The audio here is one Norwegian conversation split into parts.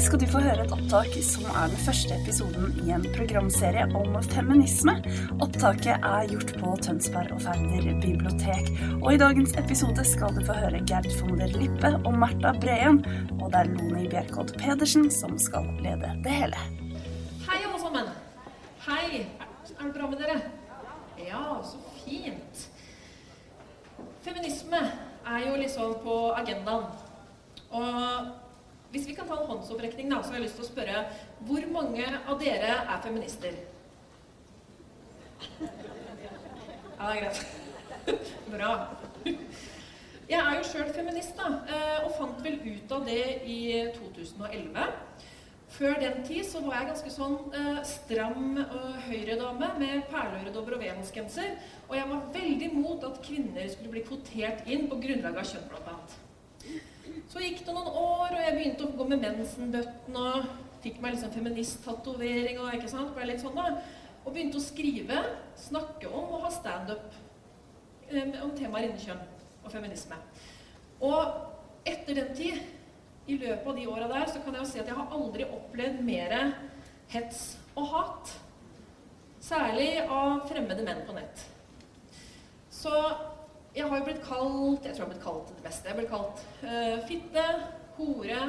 Skal du få høre et opptak som er den første episoden i en programserie om feminisme. Opptaket er gjort på Tønsberg og Færder bibliotek. Og i dagens episode skal du få høre Gerd von der Lippe og Märtha Breen. Og det er Loni Bjerkodd Pedersen som skal lede det hele. Hei, alle sammen. Hei. Er det bra med dere? Ja, så fint. Feminisme er jo liksom på agendaen. Og hvis vi kan ta en håndsopprekning, da, så har jeg lyst til å spørre hvor mange av dere er feminister? Ja, det er greit. Bra. Jeg er jo sjøl feminist, da, eh, og fant vel ut av det i 2011. Før den tid så var jeg ganske sånn eh, stram og høyredame med perleøredobber og venusgenser. Og jeg var veldig imot at kvinner skulle bli kvotert inn på grunnlag av kjønn, blant annet. Så gikk det noen år, og jeg begynte å gå med mensenbøtten og fikk meg liksom feministtatovering og ikke sant, ble litt sånn da. Og begynte å skrive, snakke om og ha standup eh, om temaer innen kjønn og feminisme. Og etter den tid i løpet av de åra der så kan jeg jo si at jeg har aldri opplevd mer hets og hat. Særlig av fremmede menn på nett. Så jeg har jo blitt kalt Jeg tror jeg har blitt kalt det beste. Jeg har kalt uh, fitte, hore,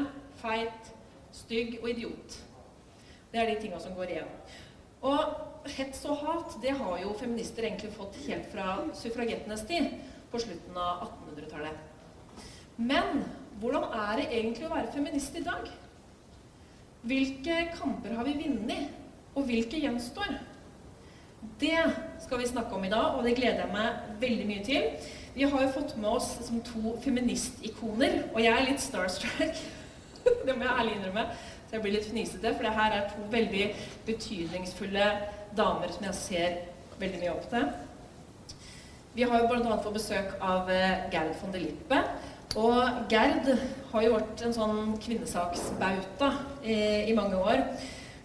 feit, stygg og idiot. Det er de tinga som går igjen. Og hets og hat, det har jo feminister egentlig fått helt fra suffragettenes tid, på slutten av 1800-tallet. Men hvordan er det egentlig å være feminist i dag? Hvilke kamper har vi vunnet, og hvilke gjenstår? Det skal vi snakke om i dag, og det gleder jeg meg veldig mye til. Vi har jo fått med oss som to feministikoner, og jeg er litt starstruck. det må jeg ærlig innrømme. Så jeg blir litt fnisete, for det her er to veldig betydningsfulle damer som jeg ser veldig mye opp til. Vi har jo bl.a. fått besøk av eh, Gerd von der Lippe. Og Gerd har jo vært en sånn kvinnesaksbauta i, i mange år.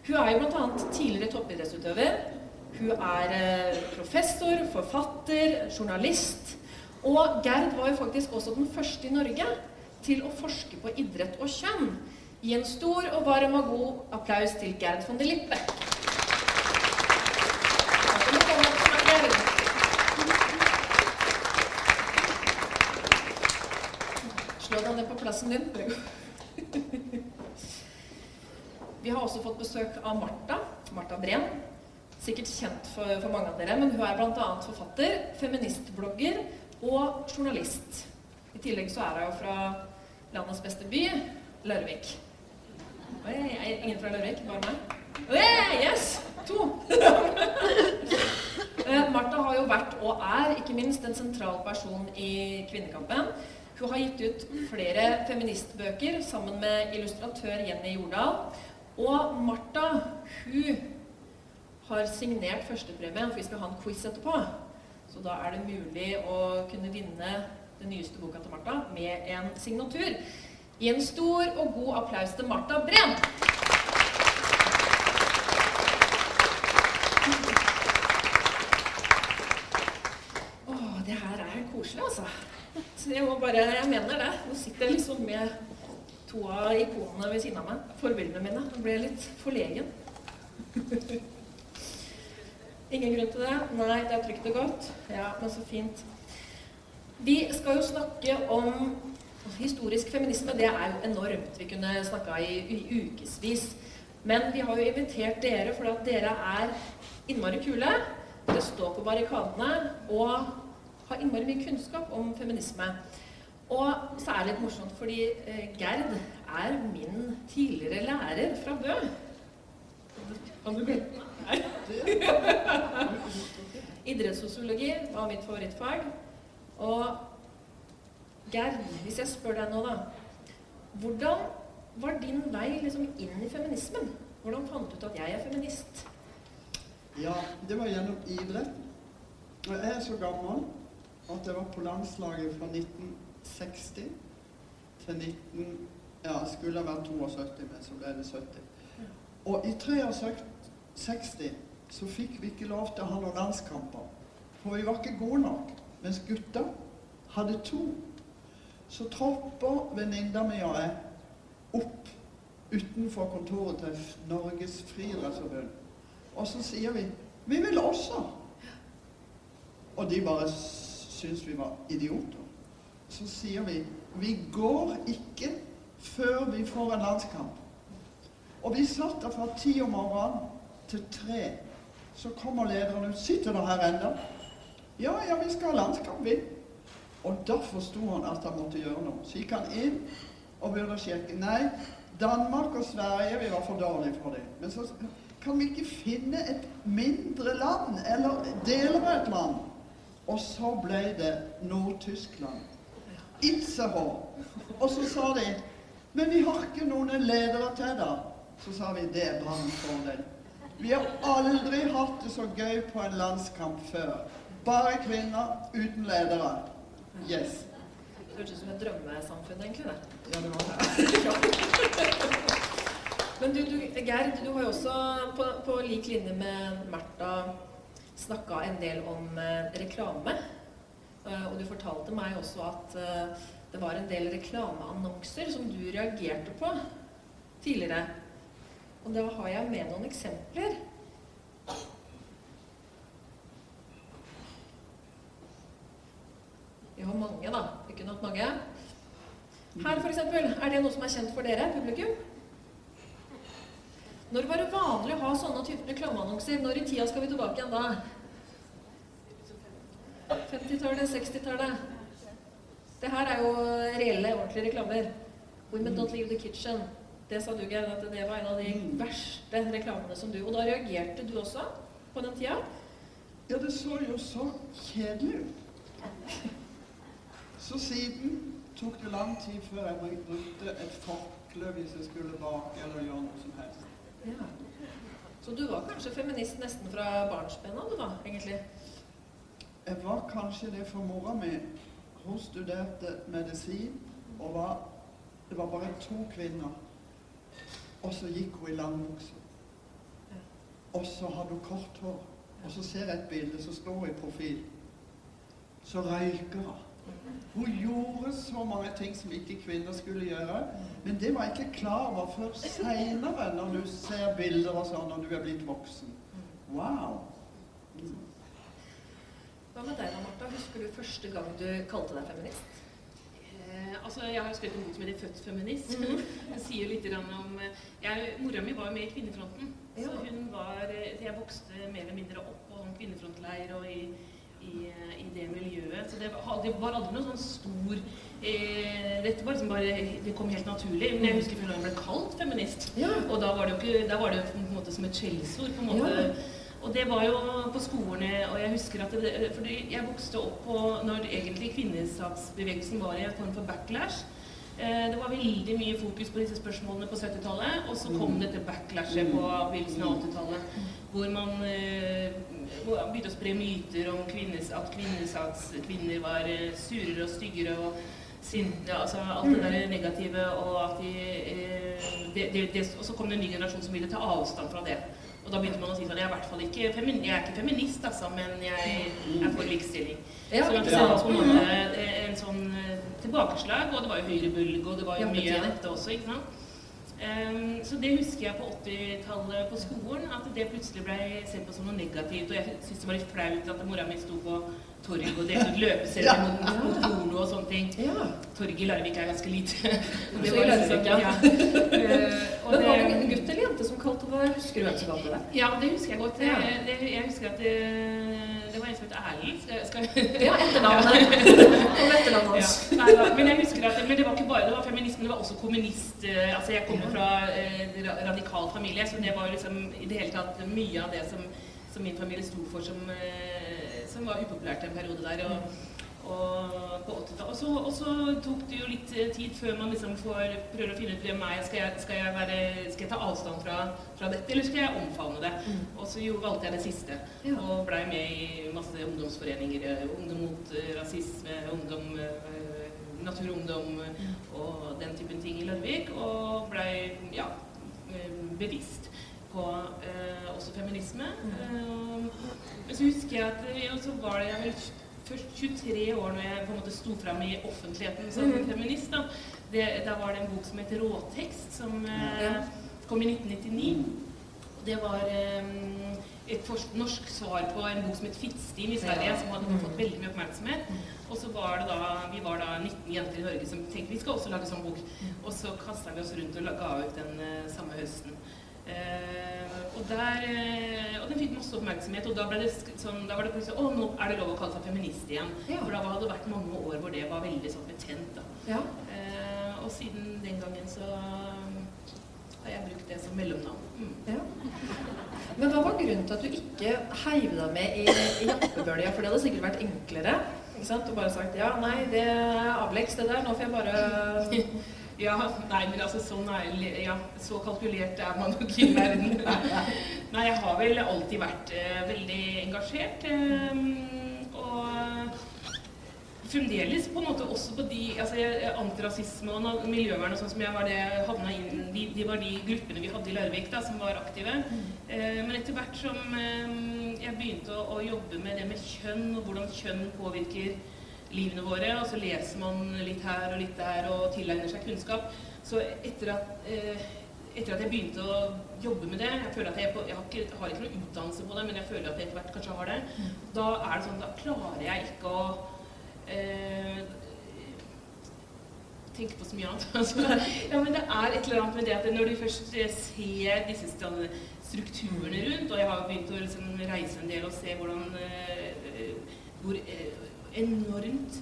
Hun er jo bl.a. tidligere toppidrettsutøver. Hun er eh, professor, forfatter, journalist. Og Gerd var jo faktisk også den første i Norge til å forske på idrett og kjønn. Gi en stor og varm og god applaus til Gerd von der Lippe. Slå deg ned på plassen din. Vi har også fått besøk av Martha, Martha Breen. Sikkert kjent for, for mange av dere, men hun er bl.a. forfatter, feministblogger og journalist. I tillegg så er hun fra landets beste by, Larvik. Oi, ingen fra Larvik? Bare meg? Oi, yes! To! Eh, Martha har jo vært, og er ikke minst, en sentral person i kvinnekampen. Hun har gitt ut flere feministbøker sammen med illustratør Jenny Jordal. Og Martha, hun har signert førstepremien, for vi skal ha en quiz etterpå. Så da er det mulig å kunne vinne den nyeste boka til Martha med en signatur. I en stor og god applaus til Martha Breen. Åh, det her er koselig, altså. Så jeg må bare, jeg mener det. Nå sitter jeg liksom med to av ikonene ved siden av meg. Forbildene mine. Nå ble jeg litt forlegen. Ingen grunn til det? Nei, det er trygt og godt. Ja, men så fint. Vi skal jo snakke om historisk feminisme. Det er jo enormt. Vi kunne snakka i, i ukevis. Men vi har jo invitert dere fordi at dere er innmari kule. Dere står på barrikadene og har innmari mye kunnskap om feminisme. Og så er det litt morsomt, fordi eh, Gerd er min tidligere lærer fra Bø. Kan du glemme. Idrettssosiologi var mitt favorittfag. Og Gerd, hvis jeg spør deg nå, da. Hvordan var din vei liksom inn i feminismen? Hvordan fant du ut at jeg er feminist? Ja, det var gjennom idretten. Og jeg er så gammel at jeg var på landslaget fra 1960 til 19... Ja, skulle jeg vært 72, men så ble det 70. Og i 63 så fikk vi ikke lov til å ha noen landskamper. For vi var ikke gode nok. Mens gutta hadde to. Så tropper venninna mi og jeg opp utenfor kontoret til Norges Friidrettsforbund. Og så sier vi vi vil også. Og de bare syns vi var idioter. Så sier vi vi går ikke før vi får en landskamp. Og vi satt der fra ti om morgenen til tre. Så kommer lederen ut. Sitter dere her ennå? Ja, ja, vi skal ha landskamp, vi. Og da forsto han at han måtte gjøre noe. Så gikk han inn og å sjekke. Nei, Danmark og Sverige vi var for dårlige for det. Men så kan vi ikke finne et mindre land, eller deler av et land? Og så ble det Nord-Tyskland. Itzehoe. Og så sa de Men vi har ikke noen ledere til da. Så sa vi det er bare en fordel. Vi har aldri hatt det så gøy på en landskamp før. Bare kvinner uten ledere. Yes. Det hørtes ut som et drømmesamfunn, egentlig. det. Ja, det var det. Men du, du, Gerd, du har jo også på, på lik linje med Märtha snakka en del om eh, reklame. Eh, og du fortalte meg også at eh, det var en del reklameannonser som du reagerte på tidligere. Og da har jeg med noen eksempler. Vi har mange, da. Ikke nok mange. Her, eksempel, er det noe som er kjent for dere, publikum? Når var det vanlig å ha sånne typer reklameannonser? Når i tida skal vi tilbake igjen da? 50-tallet, 60-tallet. Det her er jo reelle, ordentlige reklamer. Women don't leave the kitchen. Det sa du, Geir, at det var en av de verste reklamene som du Og da reagerte du også på den tida? Ja, det så jo så kjedelig ut. Så siden tok det lang tid før jeg brukte et forkle hvis jeg skulle bake eller gjøre noe som helst. Ja. Så du var kanskje feminist nesten fra barnsben av, du da, egentlig? Jeg var kanskje det for mora mi. Hun studerte medisin, og var, det var bare to kvinner. Og så gikk hun i langbukse. Og så hadde hun kort hår. Og så ser jeg et bilde, som står i profil. Så røyker hun. Hun gjorde så mange ting som ikke kvinner skulle gjøre. Men det var jeg ikke klar over før seinere, når du ser bilder og sånn, når du er blitt voksen. Wow. Hva med deg Martha? Husker du første gang du kalte deg feminist? Eh, altså, Jeg har skrevet en bok som heter 'Født feminist'. Den sier litt om jeg, Mora mi var med i Kvinnefronten. Ja. Så hun var, eh, jeg vokste mer eller mindre opp på en kvinnefrontleir og i, i, eh, i det miljøet. Så det var, det var aldri noe sånn stor eh, Dette var liksom bare Det kom helt naturlig. Men jeg husker første gang jeg ble kalt feminist. Ja. Og da var det jo ikke Da var det på en måte som et skjellsord. på en måte. Ja. Og det var jo på skolene, og jeg husker at det, For jeg vokste opp på når egentlig kvinnesaksbevegelsen var i en form for backlash. Eh, Det var veldig mye fokus på disse spørsmålene på 70-tallet, og så kom dette backlashet på begynnelsen av 80-tallet, hvor man eh, hvor begynte å spre myter om kvinnes, at kvinnesakskvinner var eh, surere og styggere og sinte, altså alt det der negative, og at de de, de, Og så kom det en ny generasjon som ville ta avstand fra det. Og da begynte man å si sånn Jeg er i hvert fall ikke, femin, jeg er ikke feminist, altså, men jeg er for likestilling. Ja, så det var på en måte en sånn eh, tilbakeslag, og det var jo høyrebølge, og det var jo mye av dette også, ikke sant. Um, så det husker jeg på 80-tallet på skolen, at det plutselig ble sett på som noe negativt. Og jeg syntes det var litt flaut at mora mi sto på torget og delte ut løpesedler mot, mot porno og sånne ting. Ja. Torget i Larvik er ganske lite. det i Larvik, ja. uh, Men var det en gutt eller jente som kalte det Husker du hvem som kalte det? ja, det husker jeg godt. Jeg, det, jeg husker at det, det var en som het Erlend. Ja, etternavnet. Og etternavnet hans. Ja, men jeg husker at men det var ikke bare det var feminisme, det var også kommunist. eh, Altså jeg kommer fra eh, radikal familie, så det var liksom i det hele tatt mye av det som, som min familie sto for, som, eh, som var upopulært en periode der. Og, og på 80-tallet. Og, så- tok det jo litt eh, tid før man liksom får prøver å finne ut hvem er jeg. Skal jeg, skal jeg, være, skal jeg ta avstand fra, fra dette, eller skal jeg omfavne det? Og så jo valgte jeg det siste. Og blei med i masse ungdomsforeninger. eh, Ungdom mot eh, rasisme, ungdom Natur og Ungdom og den typen ting i Larvik. Og blei ja, bevisst på eh, også feminisme. Eh, men så husker jeg at eh, så var det jeg først 23 år når jeg på en måte sto fram i offentligheten som Mhm. feminist. Da. Det, da var det en bok som het Råtekst, som eh, Ja. kom i 1999. Det var eh, et norsk svar på en bok som het Fittstim i Sverige, som hadde fått veldig mye oppmerksomhet. Og så var det da, vi var da 19 jenter i Norge som tenkte vi skal også lage sånn bok. Og så kasta vi oss rundt og ga ut den eh, samme høsten. Eh, der, eh, og den fikk masse oppmerksomhet, og da, ble det sånn, da var det plutselig Å, nå er det lov å kalle seg feminist igjen. Ja. For da hadde det vært mange år hvor det var veldig sånn betent. da. Ja. Eh, og siden den gangen så har jeg brukt det som mellomnavn. Mm. Ja. Men hva var grunnen til at du ikke heiv deg med i, i jappebølja? For det hadde sikkert vært enklere. Ikke sant? Og bare sagt ja, nei, det er avleggs det der. Nå får jeg bare Ja, nei, men altså sånn er Ja, så kalkulert er man nok i verden. Nei, jeg har vel alltid vært eh, veldig engasjert. Eh, og fremdeles på en måte også på de altså Antirasisme og miljøvern og sånn som jeg var det havna inn de, de var de gruppene vi hadde i Larvik da, som var aktive. Eh, men etter hvert som eh, jeg begynte å, å jobbe med det med kjønn, og hvordan kjønn påvirker livene våre, og så leser man litt her og litt der og tilegner seg kunnskap, så etter at, eh, etter at jeg begynte å jobbe med det Jeg føler at jeg, jeg har, ikke, har ikke noen utdannelse på det, men jeg føler at jeg etter hvert kanskje har det. Da er det sånn, da klarer jeg ikke å eh, tenke på så mye annet. Altså, ja, men det er et eller annet med det at når du først eh, ser disse strukturene rundt, og jeg har begynt å liksom reise en del og se hvordan eh, hvor enormt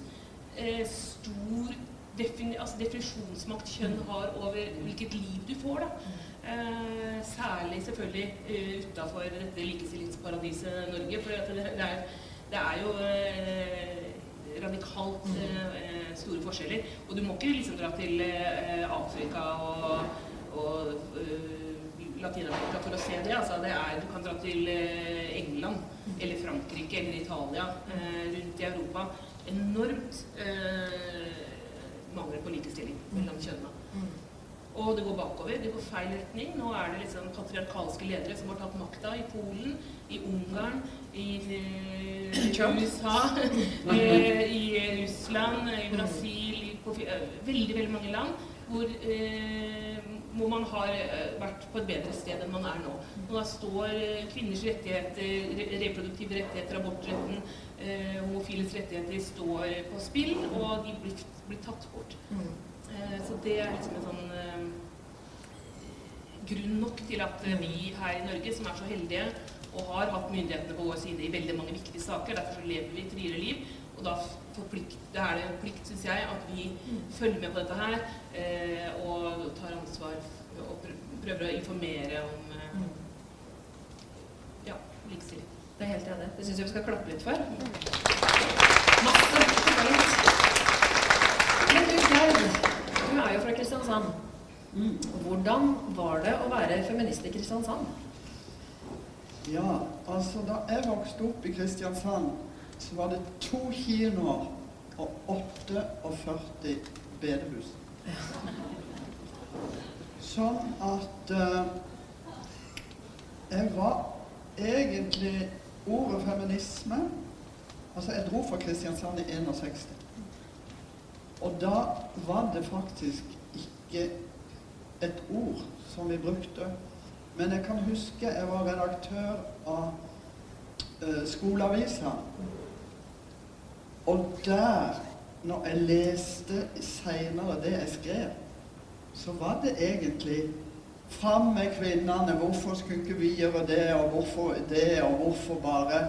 eh, stor defini altså definisjonsmakt kjønn har over hvilket liv du får. Da. Eh, særlig selvfølgelig eh, utafor dette likestillingsparadiset Norge. For det, det, er, det er jo eh, radikalt eh, store forskjeller. Og du må ikke liksom dra til eh, Afrika og, og eh, Latin-Amerika for å se det. Altså, det er, du kan dra til England eller Frankrike eller Italia. Eh, rundt i Europa. Enormt eh, mangel på likestilling mellom kjønnene. Og det går bakover. Det går feil retning. Nå er det liksom patriarkalske ledere som har tatt makta i Polen, i Ungarn, i eh, USA, eh, i Russland, i Brasil, i, på, eh, veldig, veldig mange land hvor, hvor man har vært på et bedre sted enn man er nå. Og da står kvinners rettigheter, reproduktive rettigheter, abortretten, homofiles rettigheter står på spill, og de blir, blir tatt bort. Så det er liksom en sånn grunn nok til at vi her i Norge, som er så heldige og har hatt myndighetene på vår side i veldig mange viktige saker, derfor så lever vi et friere liv. Og da plikt, det er det en plikt, syns jeg, at vi følger med på dette her eh, og tar ansvar og prøver å informere om eh, ja, likestilling. Det er helt enig. Det syns jeg vi skal klappe litt for. Masse. Men du, Gerd, du er jo fra Kristiansand. Hvordan var det å være feminist i Kristiansand? Ja, altså da jeg vokste opp i Kristiansand, så var det to kinoer og 48 bedehus. Sånn at uh, jeg var egentlig ordet feminisme Altså, jeg dro fra Kristiansand i 61. Og da var det faktisk ikke et ord som vi brukte. Men jeg kan huske jeg var redaktør av uh, skoleavisa. Og der, når jeg leste seinere det jeg skrev, så var det egentlig Fram med kvinnene, hvorfor skulle ikke vi gjøre det, og hvorfor det, og hvorfor bare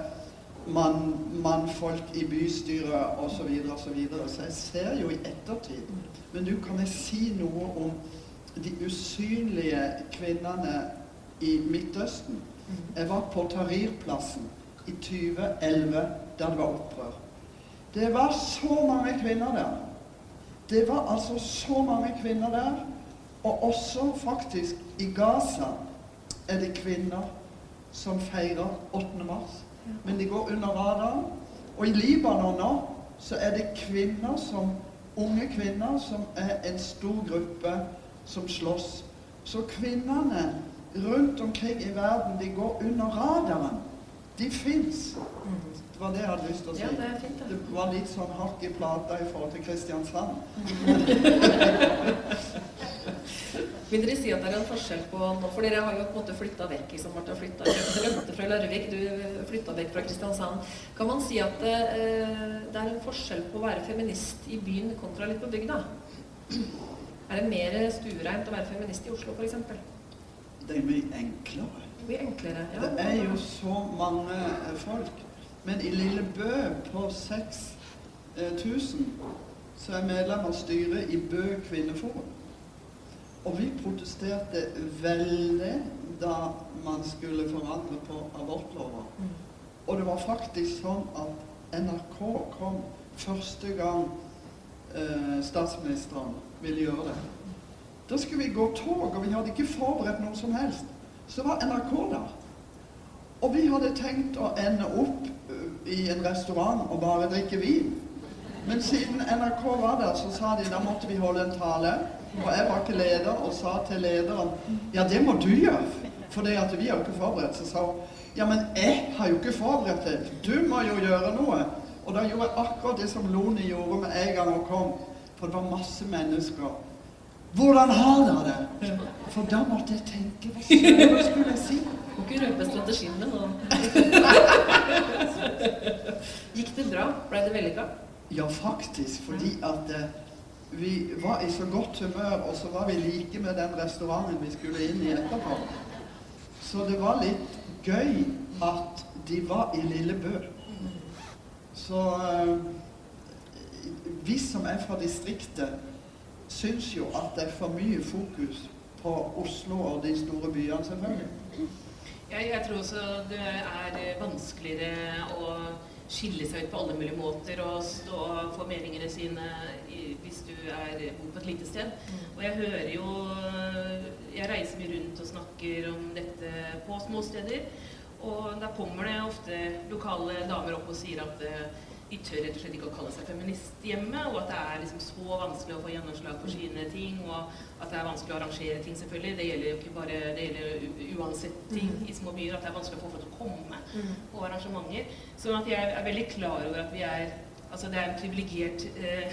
mann, mannfolk i bystyret osv. Så, videre, og så, videre. så jeg ser jo i ettertid. Men nå kan jeg si noe om de usynlige kvinnene i Midtøsten. Jeg var på Tahrir-plassen i 2011, der det var opprør. Det var så mange kvinner der. Det var altså så mange kvinner der. Og også faktisk i Gaza er det kvinner som feirer 8. mars. Men de går under radaren. Og i Libanon nå så er det kvinner som unge kvinner som er en stor gruppe som slåss. Så kvinnene rundt omkring i verden, de går under radaren. De fins. Det var det jeg hadde lyst til å si. Ja, det fint, det var litt sånn hakk i plata i forhold til Kristiansand. Vil dere si at det er en forskjell på nå, For dere har jo på en måte flytta vekk. liksom, Martha flytta, rømte fra Larvik, du flytta vekk fra Kristiansand. Kan man si at det, det er en forskjell på å være feminist i byen kontra litt på bygda? Er det mer stuereint å være feminist i Oslo, f.eks.? Det mye enklere. blir enklere. ja. Det er jo så mange eh, folk. Men i Lille Bø på 6000 så er medlem av styret i Bø kvinneforum. Og vi protesterte veldig da man skulle forandre på abortloven. Og det var faktisk sånn at NRK kom første gang eh, statsministeren ville gjøre det. Da skulle vi gå tog, og vi hadde ikke forberedt noe som helst. Så var NRK der. Og vi hadde tenkt å ende opp i en restaurant og bare drikke vin. Men siden NRK var der, så sa de da måtte vi holde en tale. Og jeg var ikke leder og sa til lederen ja, det må du gjøre. For det at vi har jo ikke forberedt. Så sa hun ja, men jeg har jo ikke forberedt det. Du må jo gjøre noe. Og da gjorde jeg akkurat det som Loni gjorde med en gang hun kom. For det var masse mennesker. Hvordan har dere det? For da måtte jeg tenke hva skulle jeg si? Må ikke røpe strategien min nå. Gikk det bra? Ble det vellykka? Ja, faktisk. Fordi at eh, vi var i så godt humør, og så var vi like med den restauranten vi skulle inn i etterpå. Så det var litt gøy at de var i Lillebø. Så eh, vi som er fra distriktet, syns jo at det er for mye fokus på Oslo og de store byene, selvfølgelig. Jeg, jeg tror også det er vanskeligere å skille seg ut på alle mulige måter og stå og få meningene sine i, hvis du er bor på et lite sted. Og jeg hører jo Jeg reiser mye rundt og snakker om dette på små steder. Og da kommer det ofte lokale damer opp og sier at de tør rett og slett ikke å kalle seg feminist hjemme, og at det er liksom så vanskelig å få gjennomslag for sine ting, og at det er vanskelig å arrangere ting, selvfølgelig. Det gjelder jo ikke bare det gjelder uansett ting i små byer, at det er vanskelig å få folk til å komme på arrangementer. Sånn at jeg er veldig klar over at vi er Altså det er en privilegert eh,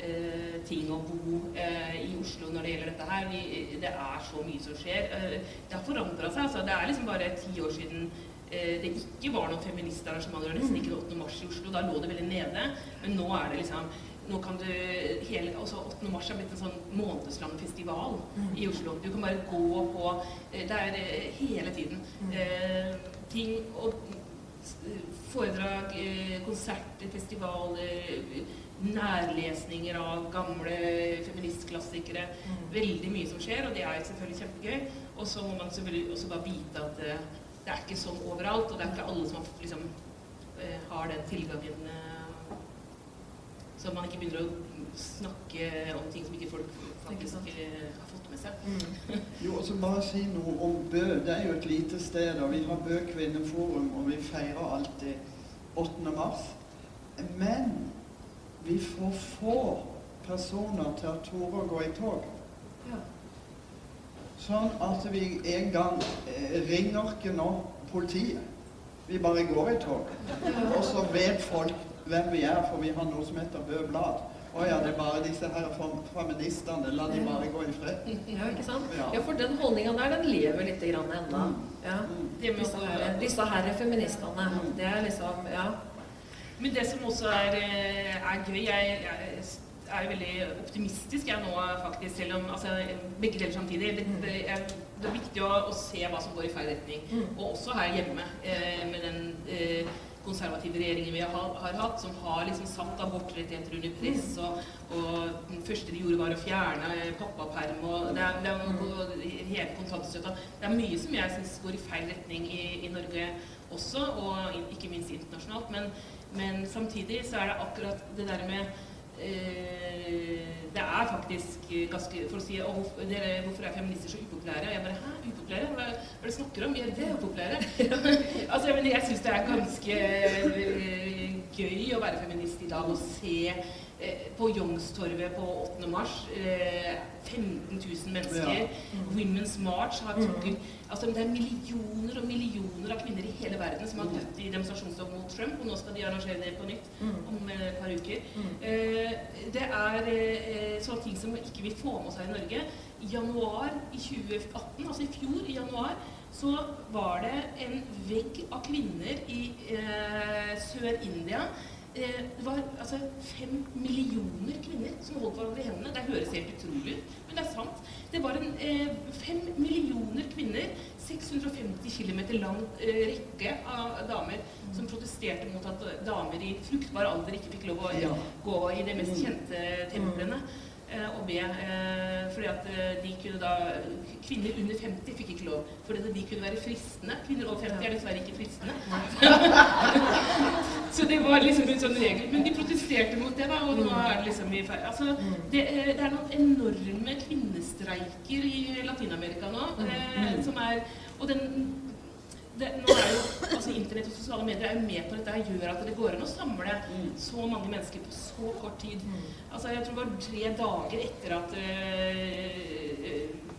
eh, ting å bo eh, i Oslo når det gjelder dette her. Vi, det er så mye som skjer. Eh, det har forandra seg. Altså, det er liksom bare ti år siden det ikke var noen feministarrangementer, og nesten ikke noe 8. mars i Oslo. Da lå det veldig nede. Men nå er det liksom nå kan du hele, altså 8. mars er blitt en sånn månedslang festival i Oslo. Du kan bare gå på eh, Det er eh, hele tiden eh, ting og foredrag, eh, konserter, festivaler, nærlesninger av gamle feministklassikere. Veldig mye som skjer, og det er selvfølgelig kjempegøy. Og så må man selvfølgelig også bare vite at eh, det er ikke sånn overalt, og det er ikke alle som har, liksom, eh, har den tilgangen eh, så man ikke begynner å snakke om ting som ikke folk faktisk eh, har fått med seg. Jo, og så bare si noe om Bø. Det er jo et lite sted, og vi har Bø kvinneforum, og vi feirer alltid 8. mars. Men vi får få personer til å tore å gå i tog. Ja. Sånn at vi en gang eh, ringer ikke nå politiet. Vi bare går i tog. Og så vet folk hvem vi er, for vi har noe som heter Bø Blad. Å ja, det er bare disse her fem- feministene. La de bare gå i fred. Ja, ikke sant? Ja. Ja, for den holdninga der, den lever litt grann ennå. Ja. Det Disse her, disse her feministene. Det er liksom Ja. Men det som også er, eh, er gøy Jeg, jeg er veldig optimistisk jeg nå, faktisk, selv om altså, begge deler samtidig. Det, det, er, det er viktig å, å se hva som går i feil retning. Og også her hjemme, eh, med den eh, konservative regjeringen vi har, har hatt, som har liksom satt abortrettigheter under press. Og, og den første de gjorde, var å fjerne pappaperm og det er, det er, hele kontantstøtta. Det er mye som jeg syns går i feil retning i, i Norge også, og ikke minst internasjonalt. Men, men samtidig så er det akkurat det der med det er faktisk ganske For å si oh, dere, 'Hvorfor er feminister så upopulære?' Jeg bare 'Hæ, upopulære? Hva er det snakker om? Er det upopulære?' altså, men jeg syns det er ganske eh, gøy å være feminist i dag og se Eh, på Youngstorget på 8. mars. 15 eh, 000 mennesker. Ja. Mm. Women's March har trukket mm. altså Det er millioner og millioner av kvinner i hele verden som har dødd i demonstrasjonstog mot Trump, og nå skal de arrangere det på nytt mm. om et par uker. Mm. Eh, det er sånne ting som ikke vil få med seg i Norge. I januar i 2018, altså i fjor i januar, så var det en vegg av kvinner i eh, Sør-India Eh, det var altså fem millioner kvinner som holdt hverandre i hendene. Det høres helt utrolig ut, men det er sant. Det var en eh, fem millioner kvinner, 650 km lang eh, rekke av damer, som protesterte mot at damer i fruktbar alder ikke fikk lov å ja. gå i de mest kjente templene. Eh, å be. Eh, fordi at eh, de kunne da Kvinner under 50 fikk ikke lov. Fordi de kunne være fristende. Kvinner over 50 er dessverre ikke fristende. så det var liksom en sånn regel. Men de protesterte mot det, da, og nå er det liksom i feil. Altså, det, det, er noen enorme kvinnestreiker i Latin-Amerika nå. Eh, som er, og den det, nå er jo, altså Internett og sosiale medier er jo med på dette og gjør at det går an å samle så mange mennesker på så kort tid. Altså Jeg tror det var tre dager etter at uh,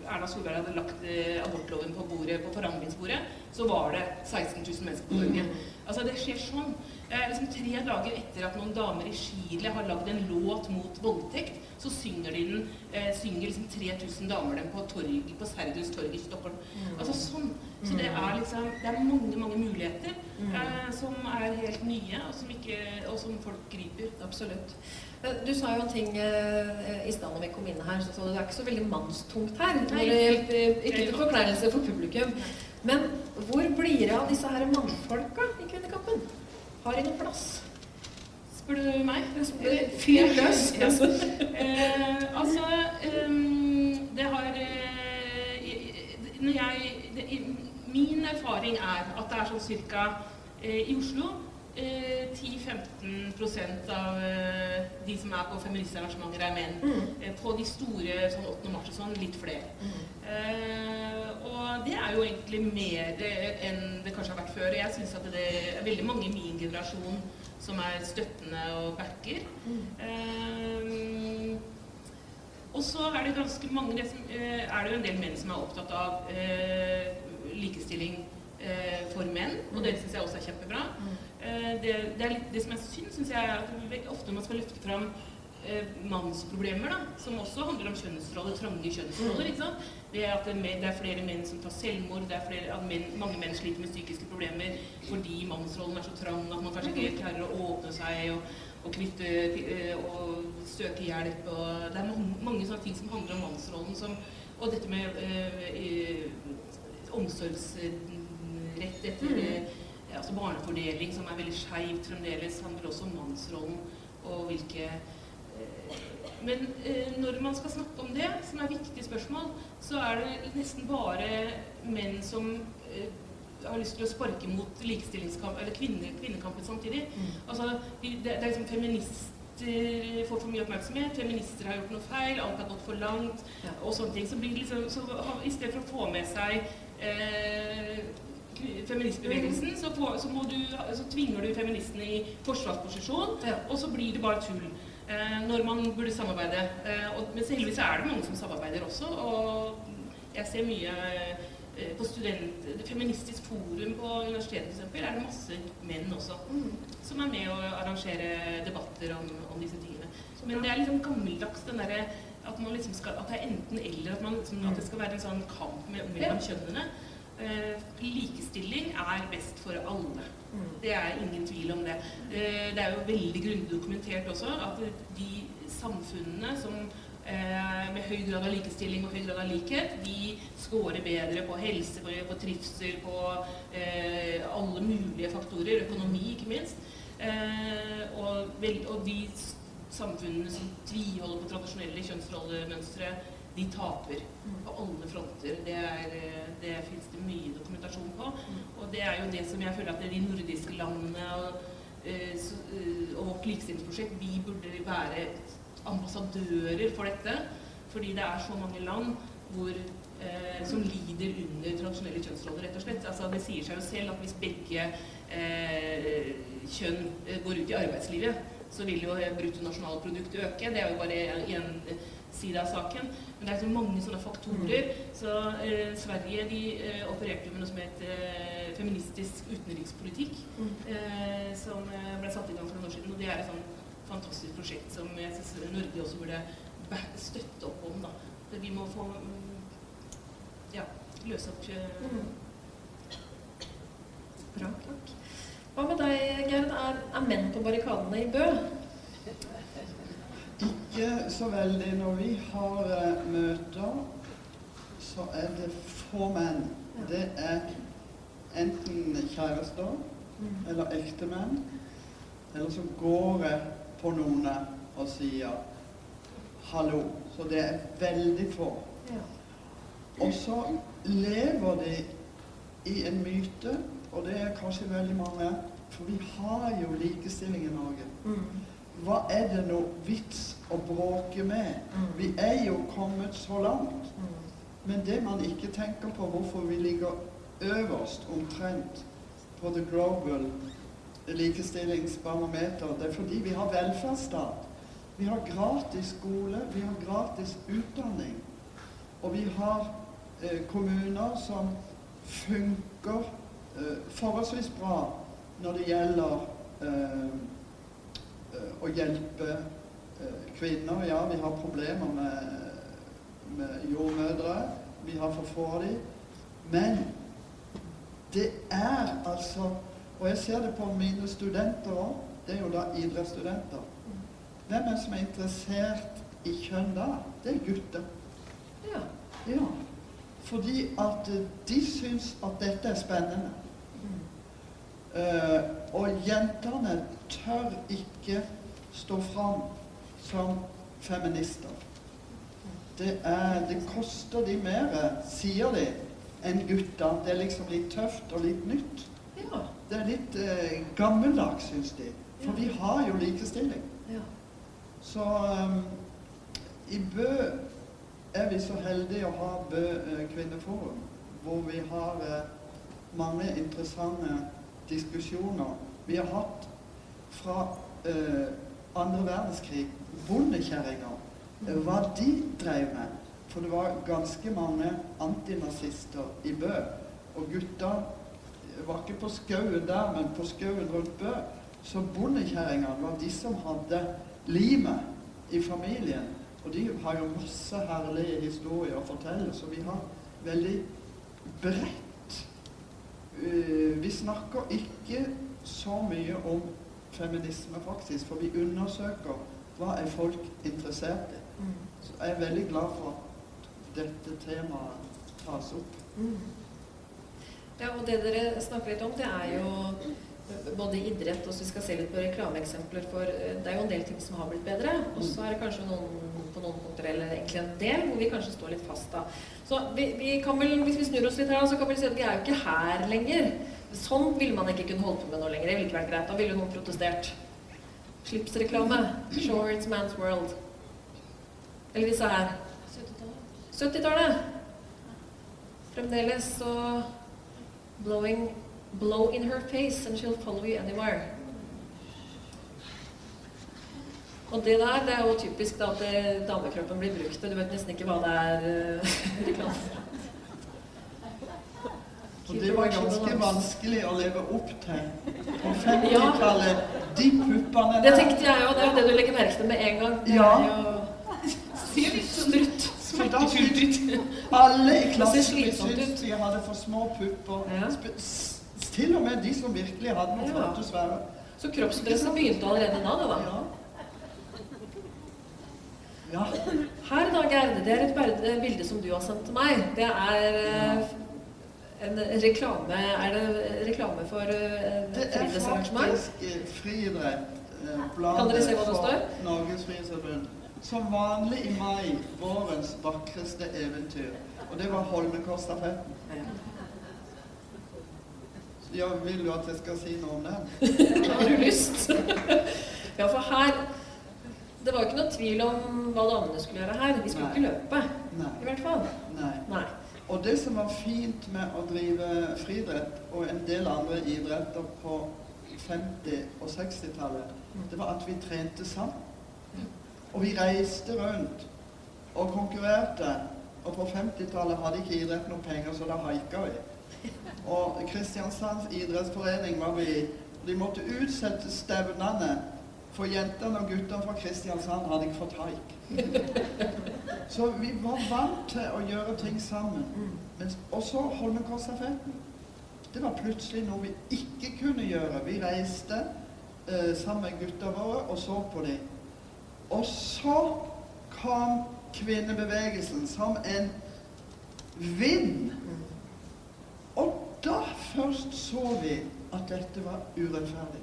Erna Solberg hadde lagt uh, abortloven på bordet, på forhandlingsbordet, så var det 16 000 mennesker på Norge. Altså Det skjer sånn. Eh, liksom Tre dager etter at noen damer i Chile har lagd en låt mot voldtekt, så synger de den, eh, synger liksom 3000 damer den på, torg, på Sergels torg i Stockholm. Mm. Altså sånn. Så det er liksom Det er mange, mange muligheter mm. eh, som er helt nye, og som, ikke, og som folk griper. Absolutt. Eh, du sa jo en ting eh, i stad når vi kom inn her, så det er ikke så veldig mannstungt her. Nei, ikke, ikke til forkleinelse for publikum. Men hvor blir det av disse her mannfolka i Kvinnekampen? Har de noe plass? Spør du meg? Fyr løs. ja. eh, altså um, Det har eh, Når jeg det, Min erfaring er at det er sånn cirka eh, i Oslo 10-15 eh, av eh, de som er på feministarrangementer, er menn. Mm. På de store sånn 8. mars og sånn litt flere. Mm. Eh, og det er jo egentlig mer enn det kanskje har vært før. Og jeg syns at det er veldig mange i min generasjon som er støttende og backer. Mm. Eh, og så er det ganske mange det som, eh, er det jo en del menn som er opptatt av likestilling for menn, og det syns jeg også er kjempebra. Mm. Eh, det, det, er det som er synd, syns jeg, er at ofte man skal løfte fram eh, mannsproblemer, da, som også handler om kjønnsroller, trange kjønnsroller. ikke sant? Det at det er, flere menn som tar selvmord, det er flere, at menn, mange menn sliter med psykiske problemer fordi mannsrollen er så trang at man kanskje ikke klarer å åpne seg og, og knytte eh, og søke hjelp. Og det er mange, mange sånne ting som handler om mannsrollen, som, og dette med øh, omsorgsrett etter mm altså barnefordeling, som er veldig skeivt fremdeles, handler også om mannsrollen og hvilke eh, Men eh, når man skal snakke om det, som er viktige spørsmål, så er det nesten bare menn som eh, har lyst til å sparke mot likestillingskamp, eller kvinne, kvinnekampen samtidig. Mm. Altså, det, det er liksom feminister får for mye oppmerksomhet, feminister har gjort noe feil, alt har gått for langt, ja. og sånne ting. Så, blir liksom, så i stedet for å få med seg eh, feministbevegelsen, så, får, så, du, så, tvinger du feministene i forsvarsposisjon, ja. og så blir det bare tull. Eh, når man burde samarbeide. Eh, og, men heldigvis er det mange som samarbeider også. Og jeg ser mye eh, på student, Feministisk forum på universitetet f.eks. er det masse menn også mm. som er med å arrangere debatter om, om disse tingene. Men det er liksom gammeldags den derre at, liksom skal, at det er enten-eller. At, liksom, at, det skal være en sånn kamp mellom kjønnene. Eh, likestilling er best for alle. Det er ingen tvil om det. Eh, det er jo veldig grundig dokumentert også at de samfunnene som eh, med høy grad av likestilling og høy grad av likhet, de scorer bedre på helse, på, på trivsel, på eh, alle mulige faktorer. Økonomi, ikke minst. Eh, og, vel, og de samfunnene som tviholder på tradisjonelle kjønnsrollemønstre, de taper på alle fronter. Det, er, eh, det fins det mye dokumentasjon på. Og det er jo det som jeg føler at de nordiske landene og, eh, eh, og vårt likestillingsprosjekt, vi burde være ambassadører for dette. Fordi det er så mange land hvor, eh, som lider under tradisjonelle kjønnsroller, rett og slett. Altså, det sier seg jo selv at hvis begge eh, kjønn går ut i arbeidslivet, så vil jo bruttonasjonalproduktet øke. Det er jo bare én side av saken. Men det er så mange sånne faktorer. Så eh, Sverige de eh, opererte med noe som het eh, feministisk utenrikspolitikk, eh, som eh, ble satt i gang for noen år siden. Og det er et sånn fantastisk prosjekt som jeg synes Norge også burde støtte opp om. da. For vi må få mm, ja, løse opp mm. Bra, takk. Hva med deg, Gerd? Er, er menn på barrikadene i Bø? Ikke så veldig. Når vi har uh, møter, så er det få menn. Det er enten kjærester mm. eller ektemenn. Eller så går jeg på noen og sier 'hallo'. Så det er veldig få. Ja. Og så lever de i en myte, og det er kanskje veldig mange, for vi har jo likestilling i Norge. Mm. Hva er det noe vits å bråke med? Mm. Vi er jo kommet så langt. Mm. Men det man ikke tenker på, hvorfor vi ligger øverst omtrent på the global likestillingsbarometer, det er fordi vi har velferdsstat. Vi har gratis skole, vi har gratis utdanning. Og vi har eh, kommuner som funker forholdsvis bra når det gjelder eh, å hjelpe eh, kvinner. Ja, vi har problemer med, med jordmødre. Vi har for få av dem. Men det er altså Og jeg ser det på mine studenter òg. Det er jo da idrettsstudenter. Hvem er det som er interessert i kjønn da? Det er gutter. Ja. ja. Fordi at de syns at dette er spennende. Uh, og jentene tør ikke stå fram som feminister. Det, er, det koster de mer, sier de, enn gutta. Det er liksom litt tøft og litt nytt. Ja. Det er litt eh, gammeldags, syns de. For vi har jo likestilling. Ja. Så um, i Bø er vi så heldige å ha Bø eh, kvinneforum, hvor vi har mange interessante diskusjoner vi har hatt fra eh, andre verdenskrig, bondekjerringer, eh, hva de drev med. For det var ganske mange antinazister i Bø. Og gutta var ikke på skauen der, men på skauen rundt Bø. Så bondekjerringene var de som hadde limet i familien. Og de har jo masse herlige historier å fortelle, så vi har veldig bredt Vi snakker ikke så mye om feminisme, faktisk, for vi undersøker hva er folk interessert i. Mm. Så jeg er veldig glad for at dette temaet tas opp. Mm. Ja, og det dere snakker litt om, det er jo både idrett og så vi skal se litt på reklameeksempler. For eh, det er jo en del ting som har blitt bedre. Og så er det kanskje noen på noen punkter, eller egentlig en del, hvor vi kanskje står litt fast da. Så vi, vi kan vel, hvis vi snur oss litt her, så kan vi si at vi er jo ikke her lenger. Sånn ville man ikke kunne holdt på med nå lenger. Det ville ikke vært greit. Da ville noen protestert. Slipsreklame. Shorts Man's World. Eller disse her. 70-tallet. 70-tallet. Fremdeles så blowing Blow in her face and she'll follow you anywhere. Og det der, det er jo typisk da at damekroppen blir brukt, og du vet nesten ikke hva det er. Uh, Og det var ganske vanskelig å leve opp til på 50-tallet. De puppene der Det tenkte jeg òg. Det er jo det du legger merke til med en gang. Det ja. Ser litt strutt. Syntes alle i klassen syntes vi hadde for små pupper. Ja. Til og med de som virkelig hadde noe flotte svære. Så kroppspresset begynte allerede da, da? Ja. Ja. Her da, Gerd, det er et bilde som du har sendt til meg. Det er eh, en reklame Er det reklame for friidrettsarrangement? Det er faktisk eh, friidrett. eh, Kan dere se hva det står? Norges Friidrettsforbund. Som vanlig i mai, vårens vakreste eventyr. Og det var Holmenkollstafetten. Ja, vil du at jeg skal si noe om den? Har du lyst? ja, for her Det var jo ikke noe tvil om hva damene skulle gjøre her. De skulle Nei. ikke løpe. Nei. I hvert fall. Nei. Nei. Og det som var fint med å drive friidrett og en del andre idretter på 50- og 60-tallet, det var at vi trente sammen. Og vi reiste rundt og konkurrerte. Og på 50-tallet hadde ikke idrett noe penger, så da haika vi. Og Kristiansands idrettsforening var vi De måtte utsette stevnene, for jentene og guttene fra Kristiansand hadde ikke fått haik. Så vi var vant til å gjøre ting sammen. Men, og så Holmenkollstafetten. Det var plutselig noe vi ikke kunne gjøre. Vi reiste eh, sammen med gutta våre og så på dem. Og så kom kvinnebevegelsen som en vind. Da først så vi at dette var urettferdig.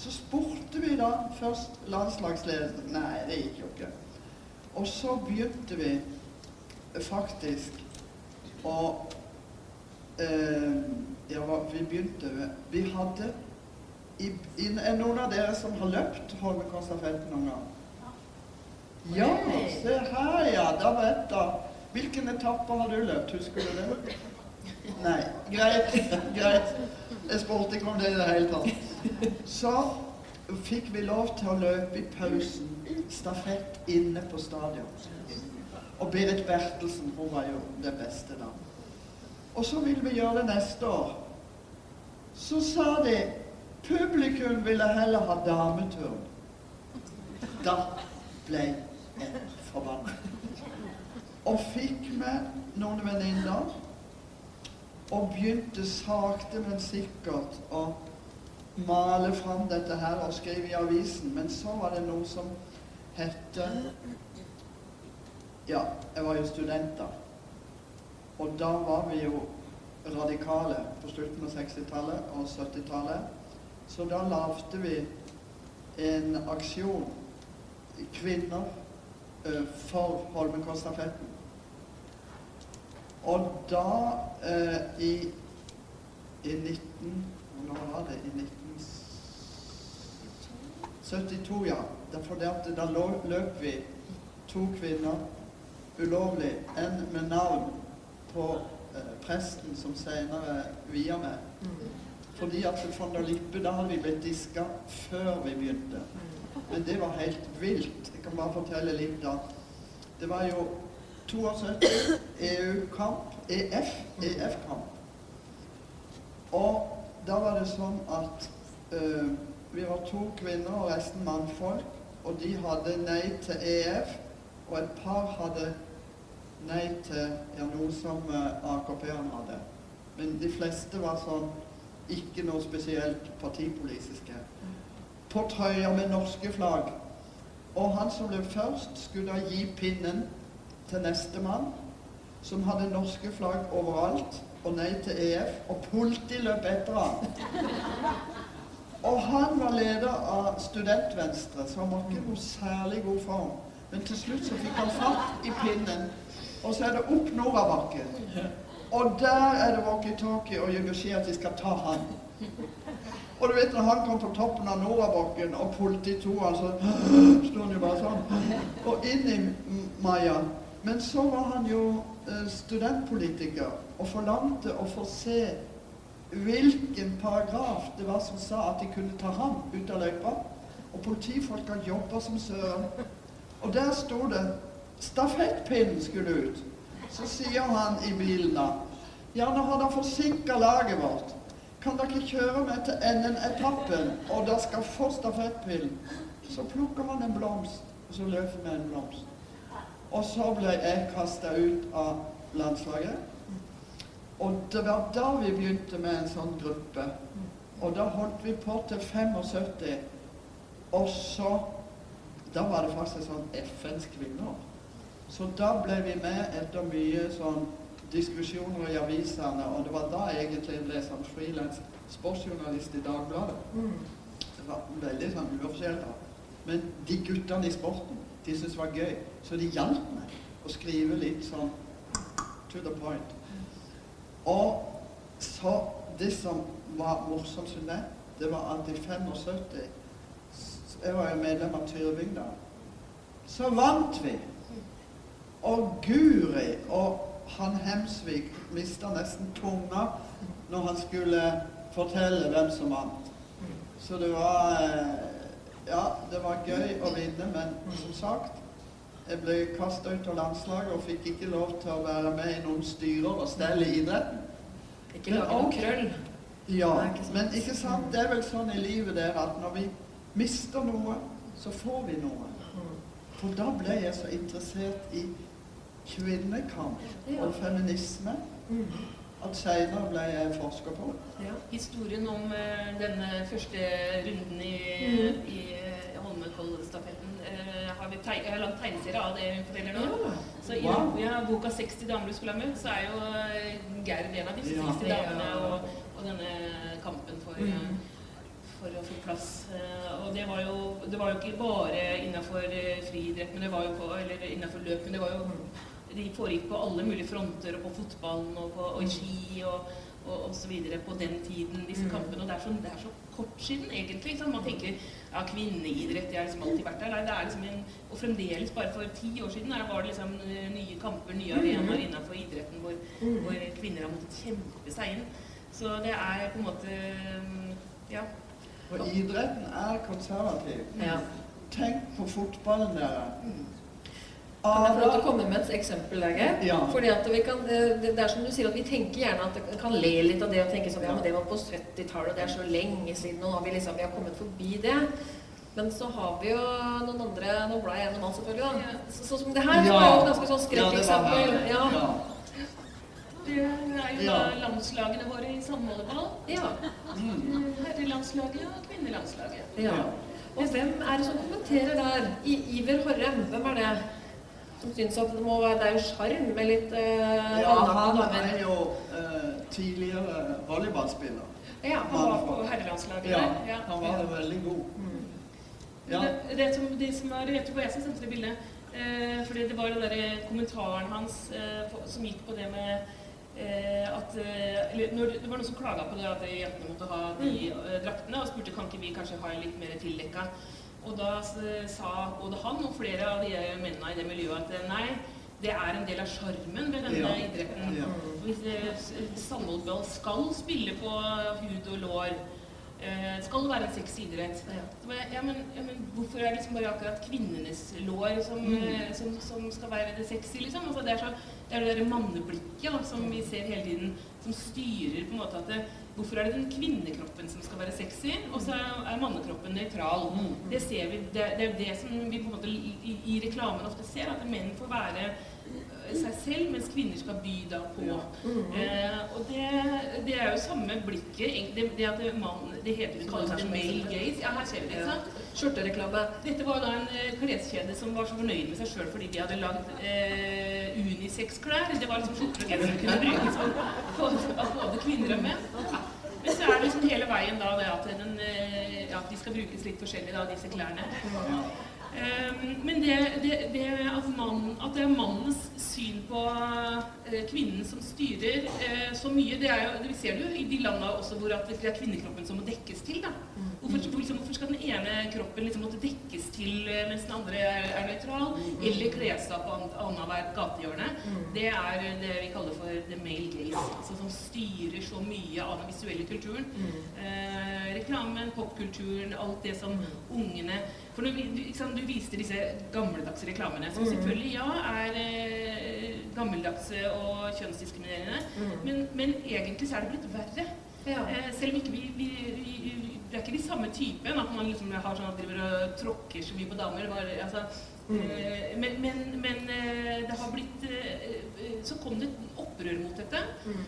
Så spurte vi da først landslagsledelsen. Nei, det gikk jo ikke. Og så begynte vi faktisk å eh, Ja, vi begynte med Vi hadde i, i, Er noen av dere som har løpt Holmenkollstafetten noen gang? Ja, se her, ja. Da vet jeg. Hvilken etappe har du løpt? Husker du det? Nei. Greit. Greit. Jeg spurte ikke om det i det hele tatt. Så fikk vi lov til å løpe i pausen stafett inne på stadion. Og Berit Bertelsen, hun var jo det beste da. Og så ville vi gjøre det neste år. Så sa de publikum ville heller ha dameturn. Da ble jeg forbanna. Og fikk med noen venninner og begynte sakte, men sikkert å male fram dette her og skrive i avisen. Men så var det noe som hette Ja, jeg var jo student da. Og da var vi jo radikale på slutten av 60-tallet og 70-tallet. Så da lagde vi en aksjon, kvinner, eh, for Holmenkollstafetten. Og da eh, i, i 19... Når var det? I 1972, ja. Derfor det da løp vi to kvinner ulovlig. En med navn på eh, presten som senere via meg. Fordi at von der Lippe, da hadde vi blitt diska før vi begynte. Men det var helt vilt. Jeg kan bare fortelle litt da. Det var jo 72 EU-kamp, EF, EF-kamp. Og da var det sånn at uh, vi var to kvinner og resten mannfolk, og de hadde nei til EF, og et par hadde nei til ja, noe som uh, AKP-ene hadde. Men de fleste var sånn ikke noe spesielt partipolitiske. På trøya med norske flagg. Og han som ble først, skulle da gi pinnen til nestemann, som hadde norske flagg overalt, og nei til EF, og politi løp etter han. Og han var leder av Studentvenstre, så han var ikke noe særlig god form. Men til slutt så fikk han fatt i pinnen, og så er det opp Norabakken. Og der er det walkietalkie og gir beskjed at de skal ta han. Og du vet når han kom på toppen av Norabakken, og politiet tok han, så sto han jo bare sånn. Og inn i Maja. Men så var han jo eh, studentpolitiker og forlangte å få se hvilken paragraf det var som sa at de kunne ta ham ut av løypa. Og politifolka jobba som søren. Og der sto det stafettpinnen skulle ut. Så sier han i bilen da Ja, nå har dere forsinka laget vårt. Kan dere kjøre meg til enden-etappen, og dere skal få stafettpinnen? Så plukker han en blomst, og så løper vi en blomst. Og så ble jeg kasta ut av landslaget. Og det var da vi begynte med en sånn gruppe. Og da holdt vi på til 75. Og så da var det faktisk sånn FNs kvinner. Så da ble vi med etter mye sånn diskusjoner i avisene, og det var da egentlig jeg ble sånn frilans sportsjournalist i Dagbladet. Det var veldig sånn uoffisielt. Men de guttene i sporten, de syntes det var gøy, så de hjalp meg å skrive litt sånn to the point. Og så det som var morsomt med det, det var at i 75 Jeg var jo medlem av Tyrvingdal. Så vant vi. Og Guri og han Hemsvik mista nesten tunga når han skulle fortelle hvem som vant. Så det var eh, Ja, det var gøy å vinne, men som sagt Jeg ble kasta ut av landslaget og fikk ikke lov til å være med i noen styrer og stell i idretten. Ikke lage noe krøll. Ja, men ikke sant? Det er vel sånn i livet der at når vi mister noe, så får vi noe. For da ble jeg så interessert i kvinnekamp og feminisme at seinere ble jeg forsker på. Ja, historien om uh, denne første runden i, Mm. i uh, Holmenkollstafetten uh, har vi Jeg har lagd tegneserie av det hun forteller nå. Ja. Så i Wow. ja, boka '60 damer du skulle ha møtt', så er jo Gerd en av disse Ja. 60 damene og, og denne kampen for Mm. for å få plass. Og det var jo, det var jo ikke bare innafor friidrett, men det var jo på, eller innenfor løp, men det var jo De foregikk på alle mulige fronter, og på fotballen og på og i ski og, og, og så videre på den tiden, disse Mm. kampene. Og det er, så, det er så kort siden, egentlig. Sånn, man tenker ja, kvinneidrett, det har liksom alltid vært der. Nei, det er liksom en, og fremdeles, bare for ti år siden, der var det liksom eh, nye kamper, nye arenaer innenfor idretten hvor, Mm. hvor kvinner har måttet kjempe seg inn. Så det er på en måte mm, Ja. Og idretten er konservativ. Ja. Tenk på fotballen, dere. Kan jeg få lov til å komme med et eksempel, Geir? Ja. Fordi at vi kan, det, det er som du sier, at vi tenker gjerne at vi kan le litt av det og tenke sånn Ja, men det var på 70-tallet, det er så lenge siden, og nå har vi liksom vi har kommet forbi det. Men så har vi jo noen andre Nå ble jeg gjennom alt, selvfølgelig, da. Ja. Så, sånn som det her, det var jo et ganske sånn skrekkeksempel. Ja, det Ja. ja. Det er jo Ja. da landslagene våre i samholdeball. Ja. Mm. Herrelandslaget og kvinnelandslaget. ja. Og hvem er det som kommenterer der? I, Iver Horrem, hvem er det? Som syns at det må være Det er jo sjarm med litt uh, ja, han er jo eh, tidligere volleyballspiller. Ja, han var på herrelandslaget Ja, der. han var veldig god. Ja. Det, det, som, de som er, jeg tror jeg som sendte det bildet? Eh, fordi det var den der kommentaren hans eh, som gikk på det med eh, at eller når, Det var noen som klaga på det at jentene måtte ha de eh, draktene, og spurte kan ikke vi kanskje ha litt mer tildekka. Og da sa både han og flere av de mennene i det miljøet at eh, nei, det er en del av sjarmen ved denne Ja. idretten. Ja. Hvis eh, skal spille på hud og lår, eh, skal det være en sexy idrett. Ja. Så bare, Ja, men, ja, men hvorfor er det liksom bare akkurat kvinnenes lår som, Mm. som, som skal være det sexy, liksom? Altså, det er så, det er det der manneblikket da, som vi ser hele tiden, som styrer på en måte at det, Hvorfor er det den kvinnekroppen som skal være sexy, og så er mannekroppen nøytral? Mm. Det ser vi, det, det er det som vi på en måte i, i, reklamen ofte ser, at menn får være seg selv, mens kvinner skal by da på. Ja. Eh, og det, det er jo samme blikket. Det, det at mann Det heter det kalles det male gaze. Ja, her ser vi det. ikke Ja. sant? Skjortereklame. Dette var da en eh, kleskjede som var så fornøyd med seg sjøl fordi de hadde lagd eh, unisex-klær. Det var liksom skjorter og genser som kunne brukes av både, kvinner og menn. Men så er det liksom hele veien da det at, den, eh, ja, at de skal brukes litt forskjellig, da, disse klærne. Um, men det, det, det at, man, at det er mannens syn på eh, kvinnen som styrer eh, så mye, det er jo, Vi ser det jo i de landene også hvor det er kvinnekroppen som må dekkes til. da. Hvorfor, hvor liksom, hvorfor skal den ene kroppen liksom måtte dekkes til eh, mens den andre er, er nøytral? Eller kles av på an- annethvert gatehjørne? Det er det vi kaller for the male gaze. Altså som styrer så mye av den visuelle kulturen. Eh, reklamen, popkulturen, alt det som ungene For når vi, du, sant, du viste disse gammeldagse reklamene, som selvfølgelig ja er eh, gammeldagse og kjønnsdiskriminerende, men, men egentlig så er det blitt verre. Ja. Eh, selv om ikke vi, vi, vi Det er ikke de samme typen, at man liksom har sånn at driver og tråkker så mye på damer. Bare, altså, mm. Men, men, men eh, det har blitt eh, eh, Så kom det et opprør mot dette. Mm.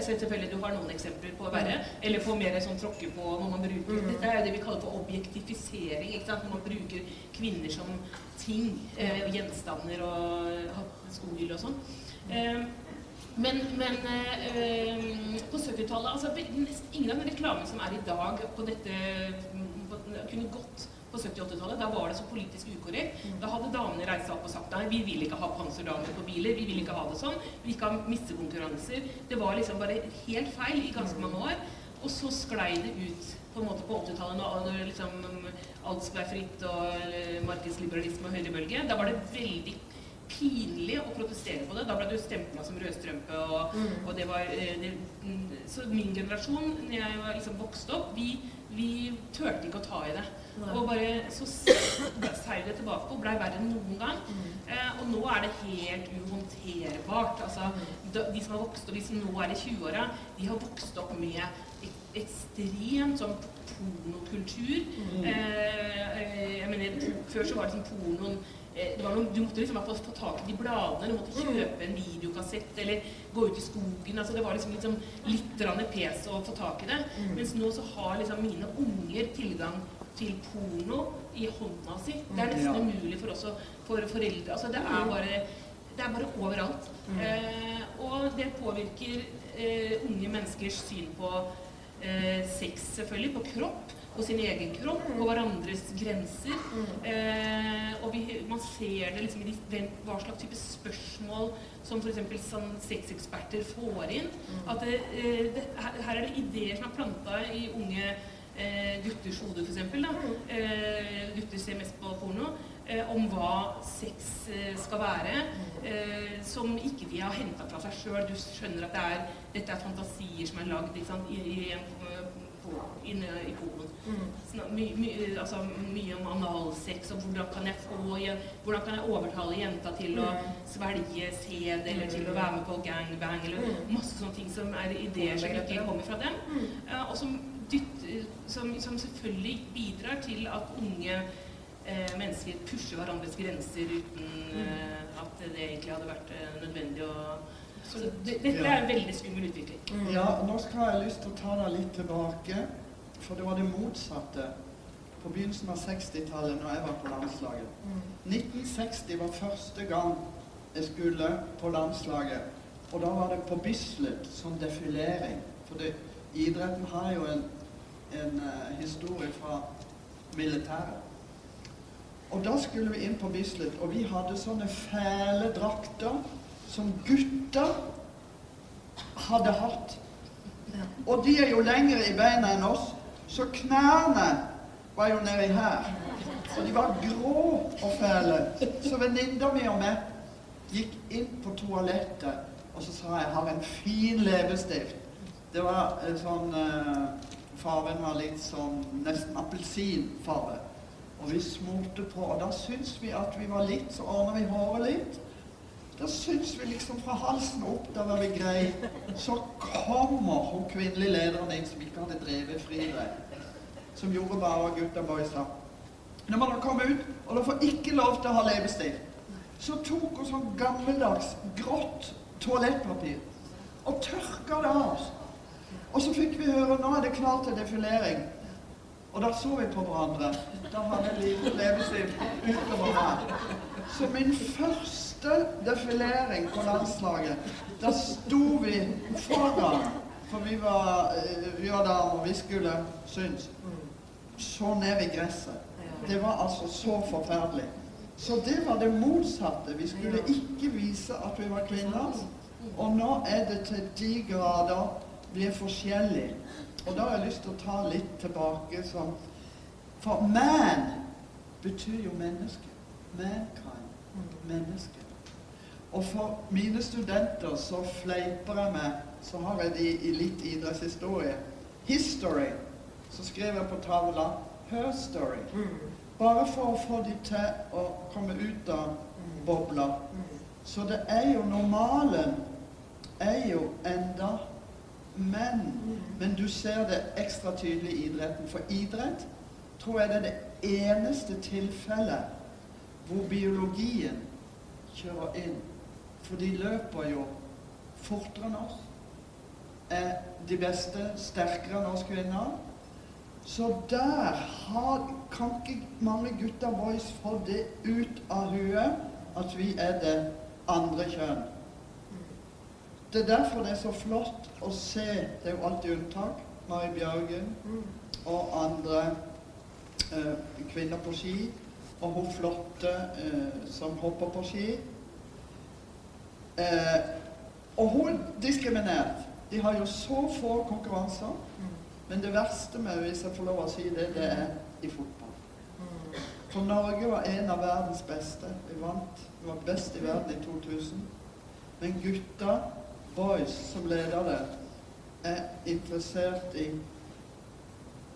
Så selvfølgelig du har noen eksempler på verre. Eller på mer sånn tråkke på når man bruker Dette er det vi kaller for objektifisering. ikke sant? Når man bruker kvinner som ting. eh, Gjenstander og skohylle og sånn. Men, men eh, på 70-tallet altså, nesten Ingen av den reklamen som er i dag på dette mm, på, kunne gått på 70-80-tallet. Da var det så politisk ukorrekt. Da hadde damene reist seg opp og sagt nei, vi vil ikke ha panserdamer på biler. Vi vil ikke ha det sånn. Vi vil ikke ha missekonkurranser. Det var liksom bare helt feil i ganske mange år. Og så sklei det ut på en måte på 80-tallet, når liksom alt ble fritt og markedsliberalisme og høyrebølge. Da var det veldig pinlig å protestere på det. Da ble du stempla som rødstrømpe. Og, og det var eh, det, mm, Så min generasjon, når jeg var liksom vokste opp, vi, vi turte ikke å ta i det. Og bare så seiv det tilbake og blei verre enn noen gang. Eh, og nå er det helt uhåndterbart. Altså, de, de som har vokst opp, de som nå er i 20-åra, de har vokst opp med ek- ekstremt sånn pornokultur. Mm. eh, jeg mener, før så var det sånn pornoen eh, det noen, Du måtte liksom ta tak i de bladene, du måtte kjøpe en videokassett eller gå ut i skogen. altså Det var liksom, liksom litt pes å få tak i det. Mens nå så har liksom mine unger tilgang til porno i hånda si. Det er nesten Ja. umulig for oss for foreldre. altså Det er bare, det er bare overalt. Eh, og det påvirker eh, unge menneskers syn på eh, sex, selvfølgelig, på kropp, på sin egen kropp, på hverandres grenser. Eh, og vi, man ser det liksom i den, hva slags type spørsmål som f.eks. Sånn sexeksperter får inn. At det, eh, det, her, her er det ideer som er planta i unge eh, gutters hode, f.eks. Eh, gutter ser mest på porno. Eh, om hva sex eh, skal være, eh, som ikke de har henta fra seg sjøl. Du skjønner at det er, dette er fantasier som er lagd i, i, i, i pornoen. Sånn, my, my, altså, mye om analsex og hvordan kan jeg få Hvordan kan jeg overtale jenta til å svelge sæd eller til å være med på gangbang eller masse sånne ting som er ideer som ikke kommer fra dem. Eh, og som, dytt, som, som selvfølgelig bidrar til at unge eh, mennesker pusher hverandres grenser uten eh, at det egentlig hadde vært eh, nødvendig å Så det, dette er en veldig skummel utvikling. Ja, nå skal jeg lyst til å ta deg litt tilbake, for det var det motsatte på begynnelsen av 60-tallet når jeg var på landslaget. 1960 var første gang jeg skulle på landslaget, og da var det på Bislett som defilering. For det, idretten har jo en, en uh, historie fra militæret. Og da skulle vi inn på Bislett, og vi hadde sånne fæle drakter som gutter hadde hatt. Og de er jo lengre i beina enn oss, så knærne var jo nedi her. Og de var grå og fæle. Så venninna mi og meg gikk inn på toalettet, og så sa jeg 'jeg har en fin leppestift'. Det var en sånn eh, Fargen var litt sånn nesten appelsinfarge. Og vi smurte på, og da syns vi at vi var litt Så ordna vi håret litt. Da syns vi liksom fra halsen opp, da var vi greie. Så kommer hun kvinnelige lederen inn som ikke hadde drevet friidrett. Som gjorde bare gutta boysa. Når man har kommet ut, og dere får ikke lov til å ha leppestift, så tok hun sånn gammeldags grått toalettpapir og tørka det av oss. Og så fikk vi høre nå er det klart til defilering. Og da så vi på hverandre. Da hadde jeg liten leppestift utover her. Så min første defilering på landslaget, da sto vi foran. For vi var, eh, vi var damer, vi skulle synes. Så ned i gresset. Det var altså så forferdelig. Så det var det motsatte. Vi skulle ikke vise at vi var kvinner. Og nå er det til de grader vi er forskjellige. Og da har jeg lyst til å ta litt tilbake som For man betyr jo menneske. Mankind. Menneske. Og for mine studenter så fleiper jeg med Så har jeg de i litt idrettshistorie. History. Så skrev jeg på tavla her story. Bare for å få de til å komme ut av bobla. Så det er jo normalen er jo enda men. Men du ser det ekstra tydelig i idretten. For idrett tror jeg det er det eneste tilfellet hvor biologien kjører inn. For de løper jo fortere enn oss. Er de beste sterkere enn oss kvinner. Så der har, kan ikke mange gutter boys få det ut av huet at vi er det andre kjønn. Det er derfor det er så flott å se Det er jo alltid unntak. Mari Bjørgen og andre eh, kvinner på ski. Og hun flotte eh, som hopper på ski. Eh, og hun er diskriminert. De har jo så få konkurranser. Men det verste med, hvis jeg får lov å si det, det er i fotball. For Norge var en av verdens beste. Vi vant. Vi var best i verden i 2000. Men gutta, boys, som leder det, er interessert i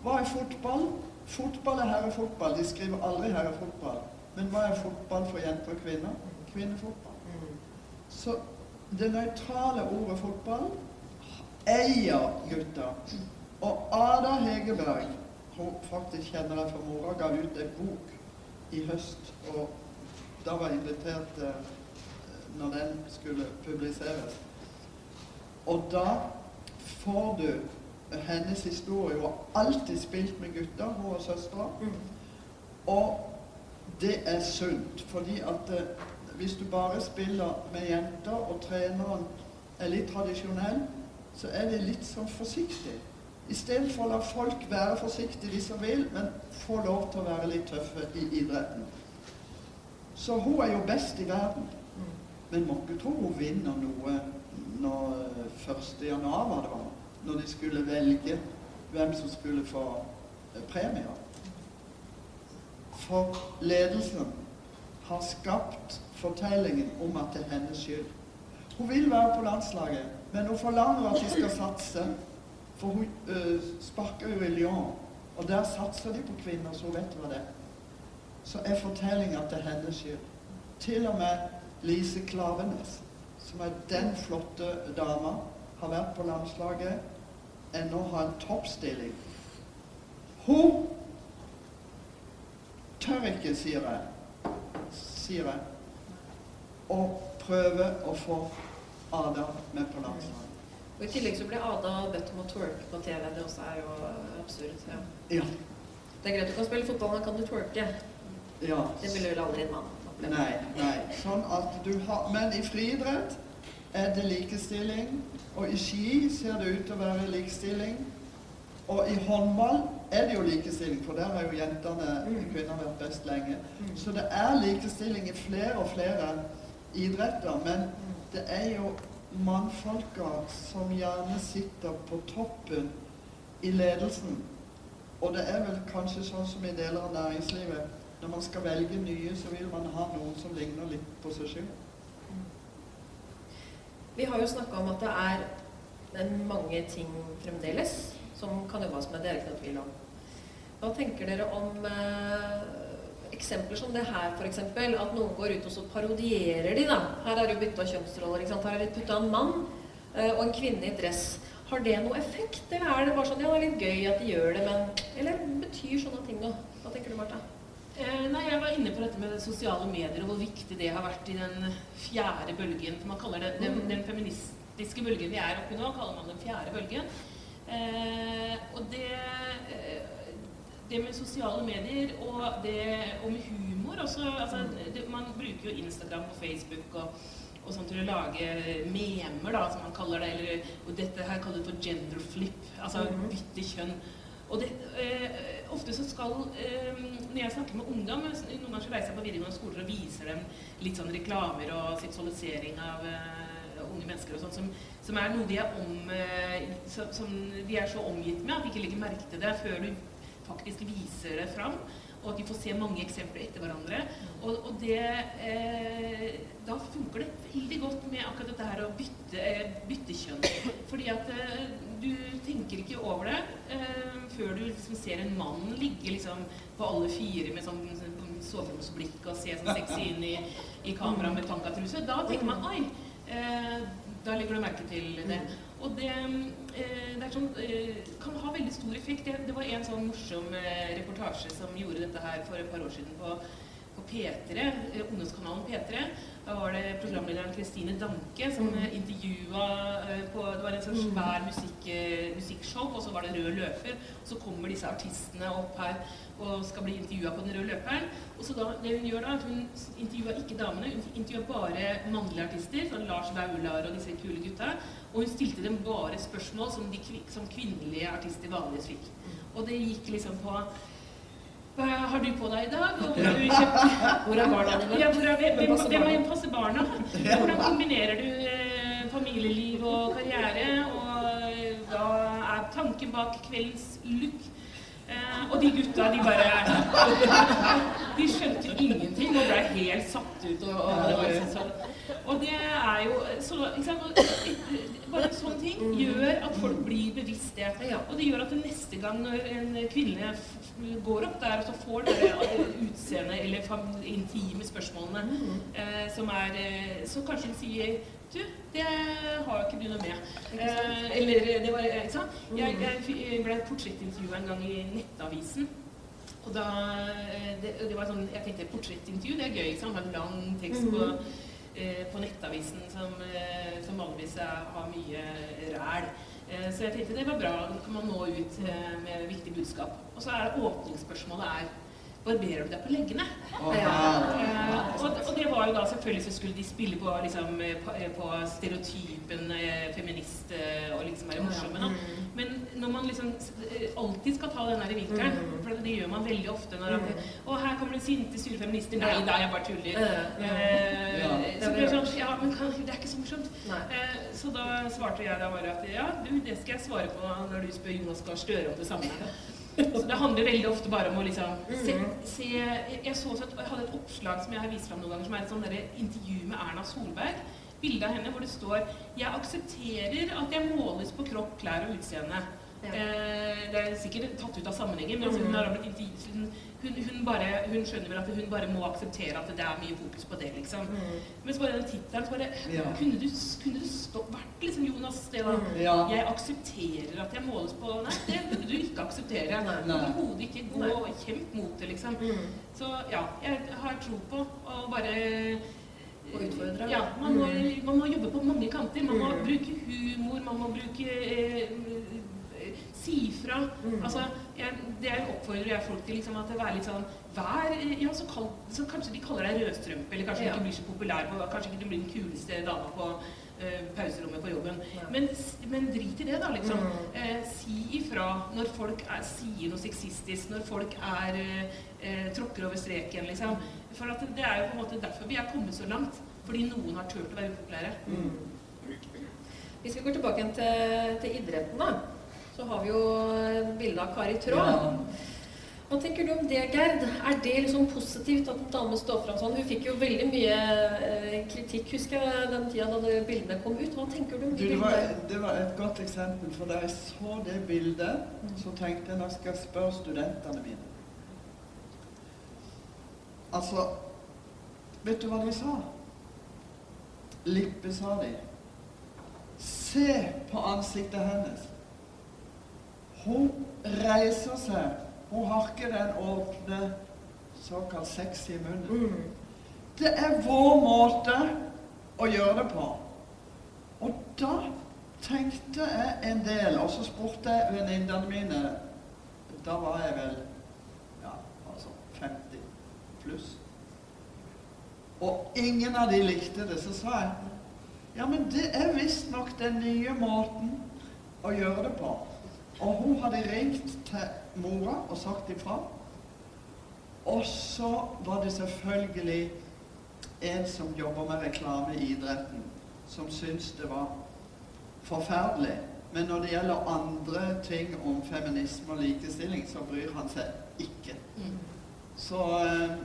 Hva er fotball? Fotball er herrefotball. De skriver aldri herrefotball. Men hva er fotball for jenter og kvinner? Kvinnefotball. Så det nøytrale ordet fotball eier gutta. Og Ada Hegerberg, hun faktisk kjenner jeg fra mora, ga ut en bok i høst. Og da var jeg invitert eh, når den skulle publiseres. Og da får du hennes historie. Hun har alltid spilt med gutter, hun og søstera. Og det er sunt, fordi at eh, hvis du bare spiller med jenter, og treneren er litt tradisjonell, så er det litt sånn forsiktig. Istedenfor å la folk være forsiktige de vil, men få lov til å være litt tøffe i idretten. Så hun er jo best i verden. Men må ikke tro hun vinner noe når 1. januar var det når de skulle velge hvem som skulle få eh, premier. For ledelsen har skapt fortellingen om at det er hennes skyld. Hun vil være på landslaget, men hun forlanger at de skal satse. For hun øh, sparker jo i Lyon, og der satser de på kvinner, så hun vet hva det er. Så er det er hennes skyld. Til og med Lise Klavenes, som er den flotte dama, har vært på landslaget, ennå har en toppstilling. Hun tør ikke, sier jeg, sier jeg, å prøve å få Ada med på landslaget. Og I tillegg så ble Ada bedt om å twerke på TV. Det også er jo absurd. Ja. Ja. Det er greit du kan spille fotball, men kan du twerke? ja. Det ville vel aldri en mann oppleve. Nei, nei. Sånn at du har Men i friidrett er det likestilling. Og i ski ser det ut til å være likestilling. Og i håndball er det jo likestilling, for der har jo jentene kvinner vært best lenge. Så det er likestilling i flere og flere idretter. Men det er jo mannfolka som gjerne sitter på toppen i ledelsen. Og det er vel kanskje sånn som i deler av næringslivet. Når man skal velge nye, så vil man ha noen som ligner litt på seg selv. Vi har jo snakka om at det er mange ting fremdeles som kan jobbes med. Det er ikke noe tvil om. Hva tenker dere om eh, eksempler som det her, f.eks.? At noen går ut og så parodierer de, da. Her er jo bytta kjønnsroller. ikke sant? Her er det putta en mann eh, og en kvinne i dress. Har det noe effekt, eller er det bare sånn ja, det er litt gøy at de gjør det, men Eller betyr sånne ting noe? Hva tenker du, Martha? Eh, nei, Jeg var inne på dette med sosiale medier og hvor viktig det har vært i den fjerde bølgen. for Man kaller det den, den feministiske bølgen vi er oppi nå, kaller man den fjerde bølgen. Eh, og det, eh, det med sosiale medier og, det, og med humor også, altså, det, Man bruker jo Instagram og Facebook og, og sånn til å lage memer, da, som man kaller det. Eller, og dette her kaller vi for gender flip, altså bytte kjønn. Og det, eh, ofte så skal eh, Når jeg snakker med ungdom Noen ganger så reiser jeg på videregående skoler og viser dem litt sånn reklamer og seksualisering av eh, unge mennesker og sånn, som, som er noe de er, om, eh, som, som de er så omgitt med at de ikke legger merke til det før du faktisk viser det fram. Og at de får se mange eksempler etter hverandre. Og, og det eh, Da funker det veldig godt med akkurat dette her å bytte, eh, bytte kjønn. Fordi at eh, du tenker ikke over det eh, før du liksom ser en mann ligge liksom på alle fire med sånn, sånn soveromsblikk og se sånn sexy inn i, i kamera med tangatruse. Da tenker man oi. Eh, da legger du merke til det. Og det, det er sånn, eh, kan ha veldig stor effekt. Det, det var en sånn morsom eh, reportasje som gjorde dette her for et par år siden på, på P3, eh, ungdomskanalen P3. Da var det programlederen Kristine Danke som Mm. eh, intervjua eh, på Det var en sånn svær musikk, eh, musikkshow, og så var det rød løper. Og så kommer disse artistene opp her og skal bli intervjua på den røde løperen. Og så da, det hun gjør da, at hun intervjua ikke damene, hun intervjua bare mannlige artister, sånn Lars Vaular og disse kule gutta. Og hun stilte dem bare spørsmål som, de, som kvinnelige artister vanligvis fikk. Og det gikk liksom på hva har du på deg i dag? Og hvor du kjøpt Hvor er barna dine? Ja, hvor er, hvem, Hvem hvem passer barna? Hvordan kombinerer du eh, familieliv og karriere? Og eh, hva er tanken bak kveldens look? Eh, og de gutta, de bare De skjønte ingenting og ble helt satt ut. Og, og, det var liksom sånn. og det er jo så, Bare en sånn ting gjør at folk blir bevisst det. Og det gjør at neste gang når en kvinne går opp der og så får det utseendet eller intime spørsmålene eh, som er eh, Så kanskje hun sier du, det har ikke du noe med. Eh, eller det var Ikke sant? Jeg, jeg ble portrettintervjua en gang i Nettavisen. Og da eh, det, det var sånn, Jeg tenkte portrettintervju, det er gøy. ikke sant? Ha en lang tekst på, eh, på Nettavisen som, eh, som vanligvis har mye ræl. Eh, så jeg tenkte det var bra. Da kan man nå ut eh, med viktig budskap. Og så er det åpningsspørsmålet er Barberer du deg på leggene? Oh, Eh, herregud. og, og det var jo da selvfølgelig så skulle de spille på, liksom, eh, på, eh, på stereotypen eh, feminist eh, og liksom være morsomme. Da. Men når man liksom eh, alltid skal ta den der vinkelen, for det gjør man veldig ofte når man Å, her kommer det sinte, sure feminister. Nei da, jeg bare tuller. Eh, Ja. Så ble det sånn Ja, men det er ikke så morsomt. Eh, så da svarte jeg da bare at ja, du, det skal jeg svare på når du spør Jonas Gahr Støre om det samme. Så det handler veldig ofte bare om å liksom se, se jeg, så også et, jeg hadde et oppslag som jeg har vist fram noen ganger, som er et sånn intervju med Erna Solberg. Bilde av henne hvor det står 'Jeg aksepterer at jeg måles på kropp, klær og utseende'. Eh, det er sikkert tatt ut av sammenhengen, men altså, hun, har blitt hun, hun, bare, hun skjønner vel at hun bare må akseptere at det er mye fokus på det, liksom. Men så bare den tittelen så bare Ja. Kunne du, kunne du stå, vært liksom Jonas det da? Ja. Jeg aksepterer at jeg måles på Nei, det burde du ikke akseptere. Overhodet ikke. Gå og kjemp mot det, liksom. Så ja, jeg har tro på å bare Og utfordre. Ja, man må, man må jobbe på mange kanter. Man må Mm. bruke humor, man må bruke eh, Si fra. Altså, jeg, det oppfordrer jeg folk til. Liksom, at det være litt sånn Vær ja, så, kall, så kanskje de kaller deg rødstrømpe, eller kanskje Ja. du ikke blir så populær, på, kanskje ikke du blir den kuleste dama på uh, pauserommet på jobben. Men, s- men drit i det, da, liksom. Eh, si ifra når folk er, sier noe sexistisk, når folk er eh, eh, tråkker over streken, liksom. For at det er jo på en måte derfor vi er kommet så langt. Fordi noen har turt å være upopulære. Hvis vi går tilbake til, til idretten, da, så har vi jo et bilde av Kari Traa. Ja. Hva tenker du om det, Gerd? Er det liksom positivt at en dame står fram sånn? Hun fikk jo veldig mye eh, kritikk, husker jeg, den tida da de bildene kom ut. Hva tenker du om Du, de det, var, det var et godt eksempel, for da jeg så det bildet, så tenkte jeg nå skal jeg spørre studentene mine. Altså Vet du hva de sa? Lippe, sa de. Se på ansiktet hennes. Hun reiser seg. Hun har ikke den åpne, såkalt sexy munnen. Det er vår måte å gjøre det på. Og da tenkte jeg en del, og så spurte jeg venninnene mine Da var jeg vel ja, altså 50 pluss. Og ingen av de likte det. Så sa jeg ja, men det er visstnok den nye måten å gjøre det på. Og hun hadde ringt til mora og sagt ifra. Og så var det selvfølgelig en som jobber med reklame i idretten, som syntes det var forferdelig. Men når det gjelder andre ting om feminisme og likestilling, så bryr han seg ikke. Så eh,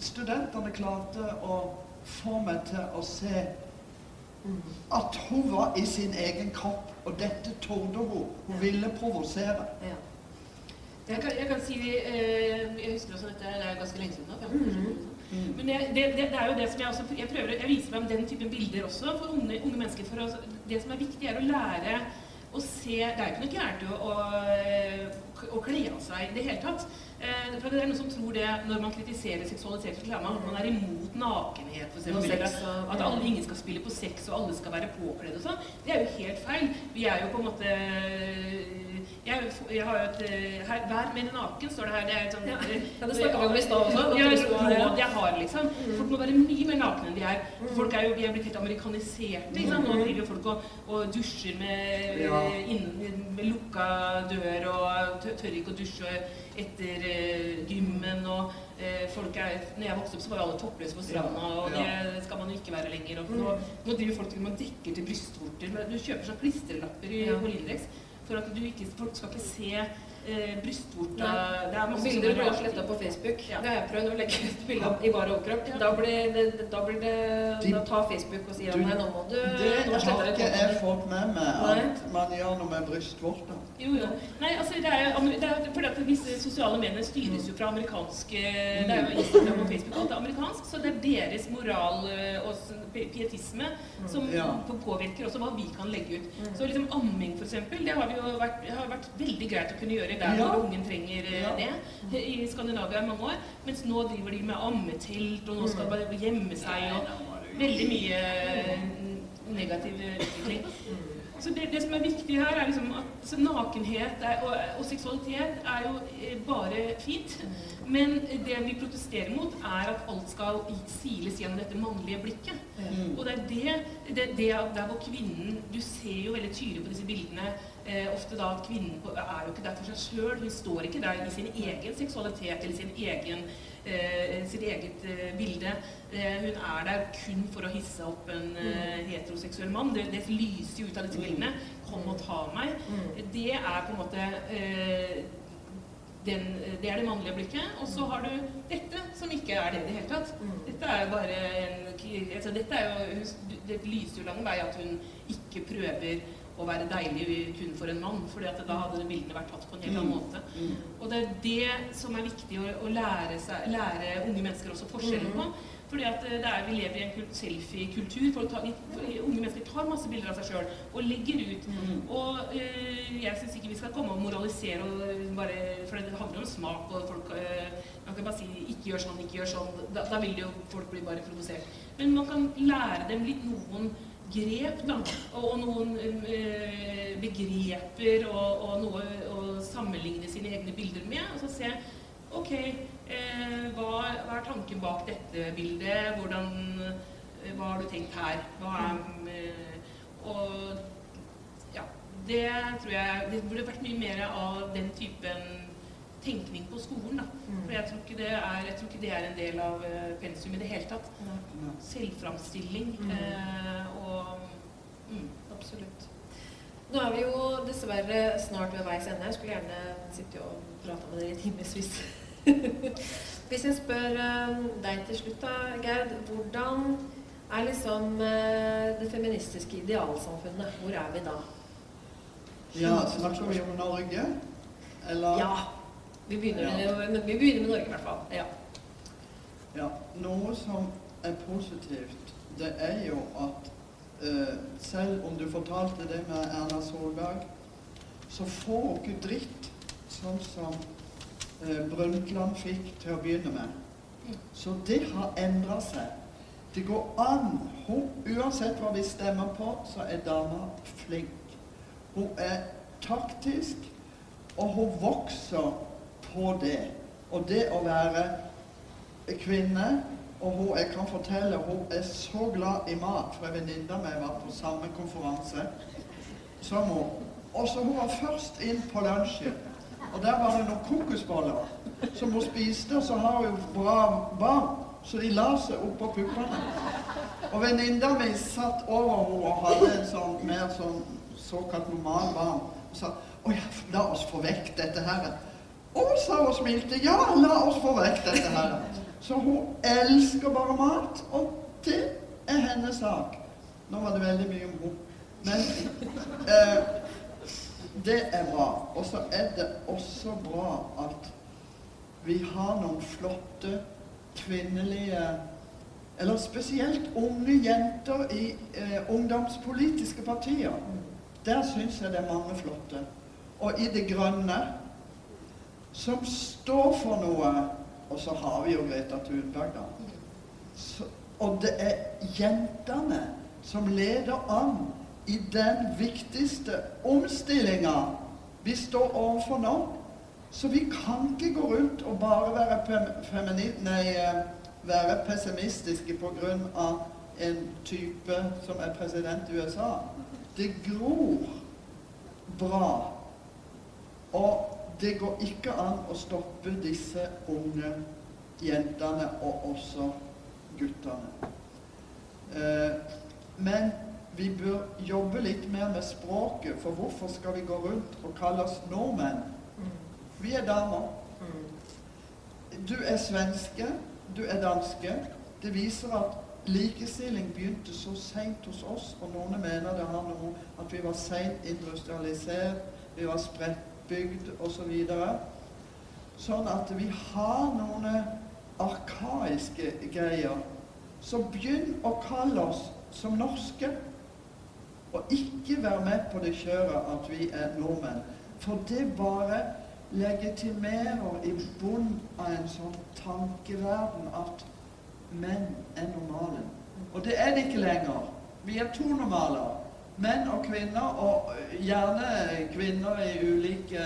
studentene klarte å få meg til å se at hun var i sin egen kropp, og dette torde hun. Hun ville provosere. Jeg kan, jeg kan si eh, Jeg husker også dette, det er ganske lenge siden Da, 15 år siden. Mm. Men det, det, det, det er jo det som jeg også Jeg prøver, jeg viser frem den typen bilder også for unge, unge mennesker. For å, det som er viktig, er å lære å se Det er ikke noe gærent i å, å, å kle av seg i det hele tatt. Eh, for det er noen som tror det når man kritiserer seksualisert reklame, man at man er imot nakenhet, f.eks. Eller at alle, ingen skal spille på sex, og alle skal være påkledd og sånn. Det er jo helt feil. Vi er jo på en måte jeg, jeg har jo et her, Vær mer naken, står det her. Det er et sånt ja, Det snakka vi om i stad også. Ja, råd jeg har, liksom. Folk må være mye mer nakne enn de er. Folk er jo, Vi er blitt helt amerikaniserte. ikke sant? Nå driver jo folk og, og dusjer med, ja. inn, med lukka dør og tør ikke å dusje etter uh, gymmen. og uh, folk er, når jeg vokste opp, så var jo alle toppløse på stranda, og det skal man jo ikke være lenger. Og nå, nå driver folk man dekker til brystvorter. Du kjøper sånn klistrelapper i, på Lindex for at du ikke, folk skal ikke se eh, brystvorta Det er masse Bilder blir sletta på Facebook. Ja. Det har jeg prøvd å legge ut bilde av i bar overkropp. Ja. Da, blir det, da blir det de, Da tar Facebook og sier nei, nå må du Det har ikke jeg fått med meg, at man gjør noe med brystvorta. Jo, jo. Nei, altså, det er, det er fordi at disse sosiale mediene styres jo fra amerikanske Det er jo Instagram og Facebook, alt er amerikansk, så det er deres moral eh, og pietisme som ja. påvirker også hva vi kan legge ut. Mm. Så liksom amming, eksempel, det har, jo vært, har vært veldig greit å kunne gjøre der ja. hvor ungen trenger eh, ja. det. I Skandinavia i mange år. Mens nå driver de med ammetelt, og nå skal mm. bare gjemme seg, og veldig mye eh, negativ utvikling. Så det, det, som er viktig her, er liksom at nakenhet er, og, og, seksualitet er jo eh, bare fint. Men det vi protesterer mot, er at alt skal siles gjennom dette mannlige blikket. Mm. Og det er det, det, det der hvor kvinnen Du ser jo veldig tydelig på disse bildene eh, ofte da at kvinnen er jo ikke der for seg sjøl. Hun står ikke der i sin egen seksualitet eller sin egen sitt eget eh, bilde. Eh, hun er der kun for å hisse opp en eh, mm. heteroseksuell mann. Det, det, lyser jo ut av disse mm. bildene. 'Kom og ta meg'. Mm. Det er på en måte eh, den, det er det mannlige blikket. Og så har du dette, som ikke er det i det hele tatt. Dette er jo bare en altså dette er jo, Det lyser jo lang vei at hun ikke prøver å være deilig kun for en mann. for da hadde bildene vært tatt på en helt annen mm. måte. Mm. Og det er det som er viktig å, å lære, seg, lære, unge mennesker også forskjellen mm. på. Fordi at eh, er, Vi lever i en selfie-kultur. Unge mennesker tar masse bilder av seg sjøl og legger ut. Mm. Og øh, jeg syns ikke vi skal komme og moralisere, og bare, for det handler om smak. og folk, øh, Man kan bare si 'ikke gjør sånn, ikke gjør sånn'. Da, da vil jo folk bli bare provosert. Men man kan lære dem litt noen grep, da, og noen eh, begreper og, og, noe å sammenligne sine egne bilder med. Og så se OK, eh, hva, hva, er tanken bak dette bildet? Hvordan, eh, hva har du tenkt her? Er eh, Og ja, det tror jeg Det burde vært mye mer av den typen tenkning på skolen. Da. Mm. For jeg tror, ikke det er, jeg tror ikke det er en del av uh, pensum i det hele tatt. Mm. Selvframstilling mm. uh, og mm. Absolutt. Nå er vi jo dessverre snart ved veis ende. Jeg skulle gjerne sitte og prate med dere i timevis. Hvis jeg spør uh, deg til slutt, da, Gerd. Hvordan er liksom det feministiske idealsamfunnet? Hvor er vi da? Ja, Snakker vi om Norge? Eller? Ja. Vi begynner, med, vi begynner med Norge, i hvert fall. Ja. ja. Noe som er positivt, det er jo at uh, selv om du fortalte det med Erna Solberg, så får hun ikke dritt sånn som uh, Brundtland fikk til å begynne med. Så det har endra seg. Det går an. Hun, uansett hva vi stemmer på, så er dama flink. Hun er taktisk, og hun vokser på det. Og det å være kvinne og hun, jeg kan fortelle hun er så glad i mat, for en venninne av var på samme konferanse som hun. Og så hun var først inn på lunsjen. Og der var det noen kokosboller som hun spiste. Og så har hun bra barn, så de la seg oppå puppene. Og venninna mi satt over henne og hadde en sånn mer sånn såkalt normal barn. Og sa å ja, la oss få vekk dette her. Å, sa hun og smilte. Ja, la oss få vekk dette her. Så hun elsker bare mat, og det er hennes sak. Nå var det veldig mye om henne. Men eh, det er bra. Og så er det også bra at vi har noen flotte kvinnelige Eller spesielt unge jenter i eh, ungdomspolitiske partier. Der syns jeg det er mange flotte. Og i det grønne, som står for noe Og så har vi jo Greta Thunberg, da. Så, og det er jentene som leder an i den viktigste omstillinga vi står overfor nå. Så vi kan ikke gå rundt og bare være, nei, eh, være pessimistiske pga. en type som er president i USA. Det gror bra. Og det går ikke an å stoppe disse unge jentene, og også guttene. Eh, men vi bør jobbe litt mer med språket, for hvorfor skal vi gå rundt og kalle oss nordmenn? Vi er damer. Du er svenske, du er danske. Det viser at likestilling begynte så seint hos oss, og noen mener det har noe at vi var seint industrialisert, vi var spredtbygd osv. Sånn at vi har noen arkaiske greier. Så begynn å kalle oss som norske, og ikke være med på det kjøret at vi er nordmenn. For det bare legitimerer i bunn av en sånn tankeverden at menn er normale. Og det er det ikke lenger. Vi er to normaler. Menn og kvinner, og gjerne kvinner i ulike